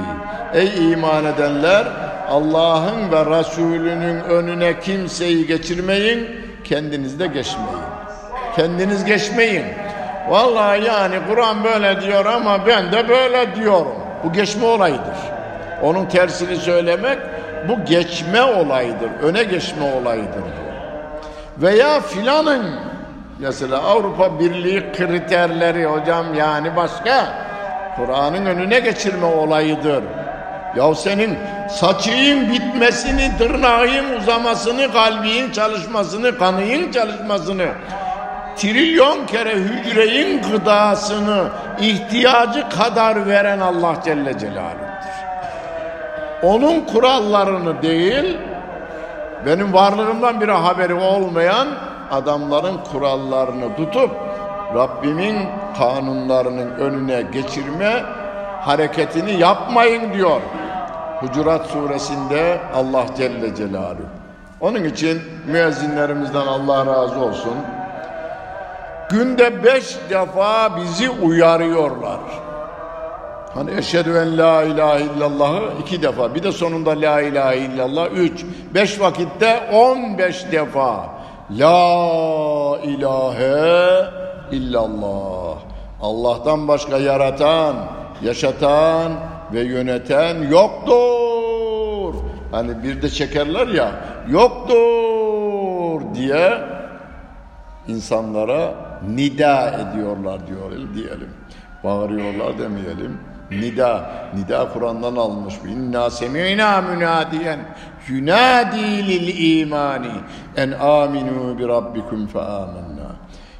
Ey iman edenler Allah'ın ve Resulünün önüne kimseyi geçirmeyin kendiniz de geçmeyin. Kendiniz geçmeyin. Vallahi yani Kur'an böyle diyor ama ben de böyle diyorum. Bu geçme olayıdır. Onun tersini söylemek bu geçme olayıdır öne geçme olayıdır veya filanın mesela Avrupa Birliği kriterleri hocam yani başka Kur'an'ın önüne geçirme olayıdır ya senin saçının bitmesini, tırnağın uzamasını, kalbin çalışmasını, kanın çalışmasını, trilyon kere hücreyin gıdasını ihtiyacı kadar veren Allah Celle Celaluhu'dur. Onun kurallarını değil, benim varlığımdan bir haberi olmayan adamların kurallarını tutup Rabbimin kanunlarının önüne geçirme hareketini yapmayın diyor. Hucurat suresinde Allah Celle Celaluhu. Onun için müezzinlerimizden Allah razı olsun. Günde beş defa bizi uyarıyorlar. Hani eşhedü en la ilahe illallahı iki defa. Bir de sonunda la ilahe illallah üç. Beş vakitte on beş defa. La ilahe illallah. Allah'tan başka yaratan, yaşatan ve yöneten yoktur. Hani bir de çekerler ya yoktur diye insanlara nida ediyorlar diyor diyelim. Bağırıyorlar demeyelim. Nida, nida Kur'an'dan almış. İnna semi'na münadiyen yunadi lil imani en aminu bi rabbikum fe amennâ.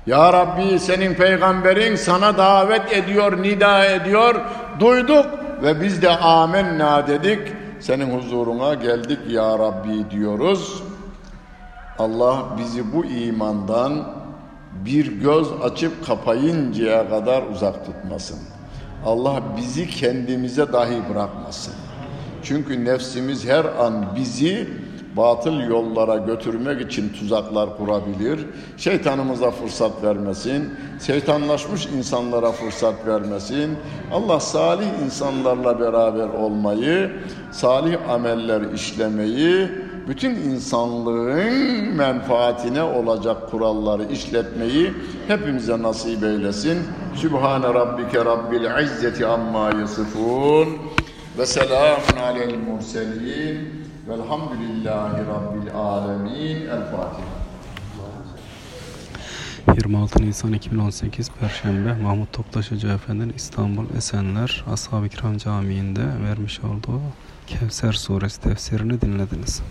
Ya Rabbi senin peygamberin sana davet ediyor, nida ediyor. Duyduk ve biz de amenna dedik. Senin huzuruna geldik ya Rabbi diyoruz. Allah bizi bu imandan bir göz açıp kapayıncaya kadar uzak tutmasın. Allah bizi kendimize dahi bırakmasın. Çünkü nefsimiz her an bizi batıl yollara götürmek için tuzaklar kurabilir. Şeytanımıza fırsat vermesin. Şeytanlaşmış insanlara fırsat vermesin. Allah salih insanlarla beraber olmayı, salih ameller işlemeyi, bütün insanlığın menfaatine olacak kuralları işletmeyi hepimize nasip eylesin. Sübhane Rabbike Rabbil İzzeti Amma Yasifun ve selamun alel murselin velhamdülillahi Rabbil Alemin. El Fatiha. 26 Nisan 2018 Perşembe Mahmut Toptaş Hoca Efendi'nin İstanbul Esenler Ashab-ı Kiram Camii'nde vermiş olduğu Kevser Suresi tefsirini dinlediniz.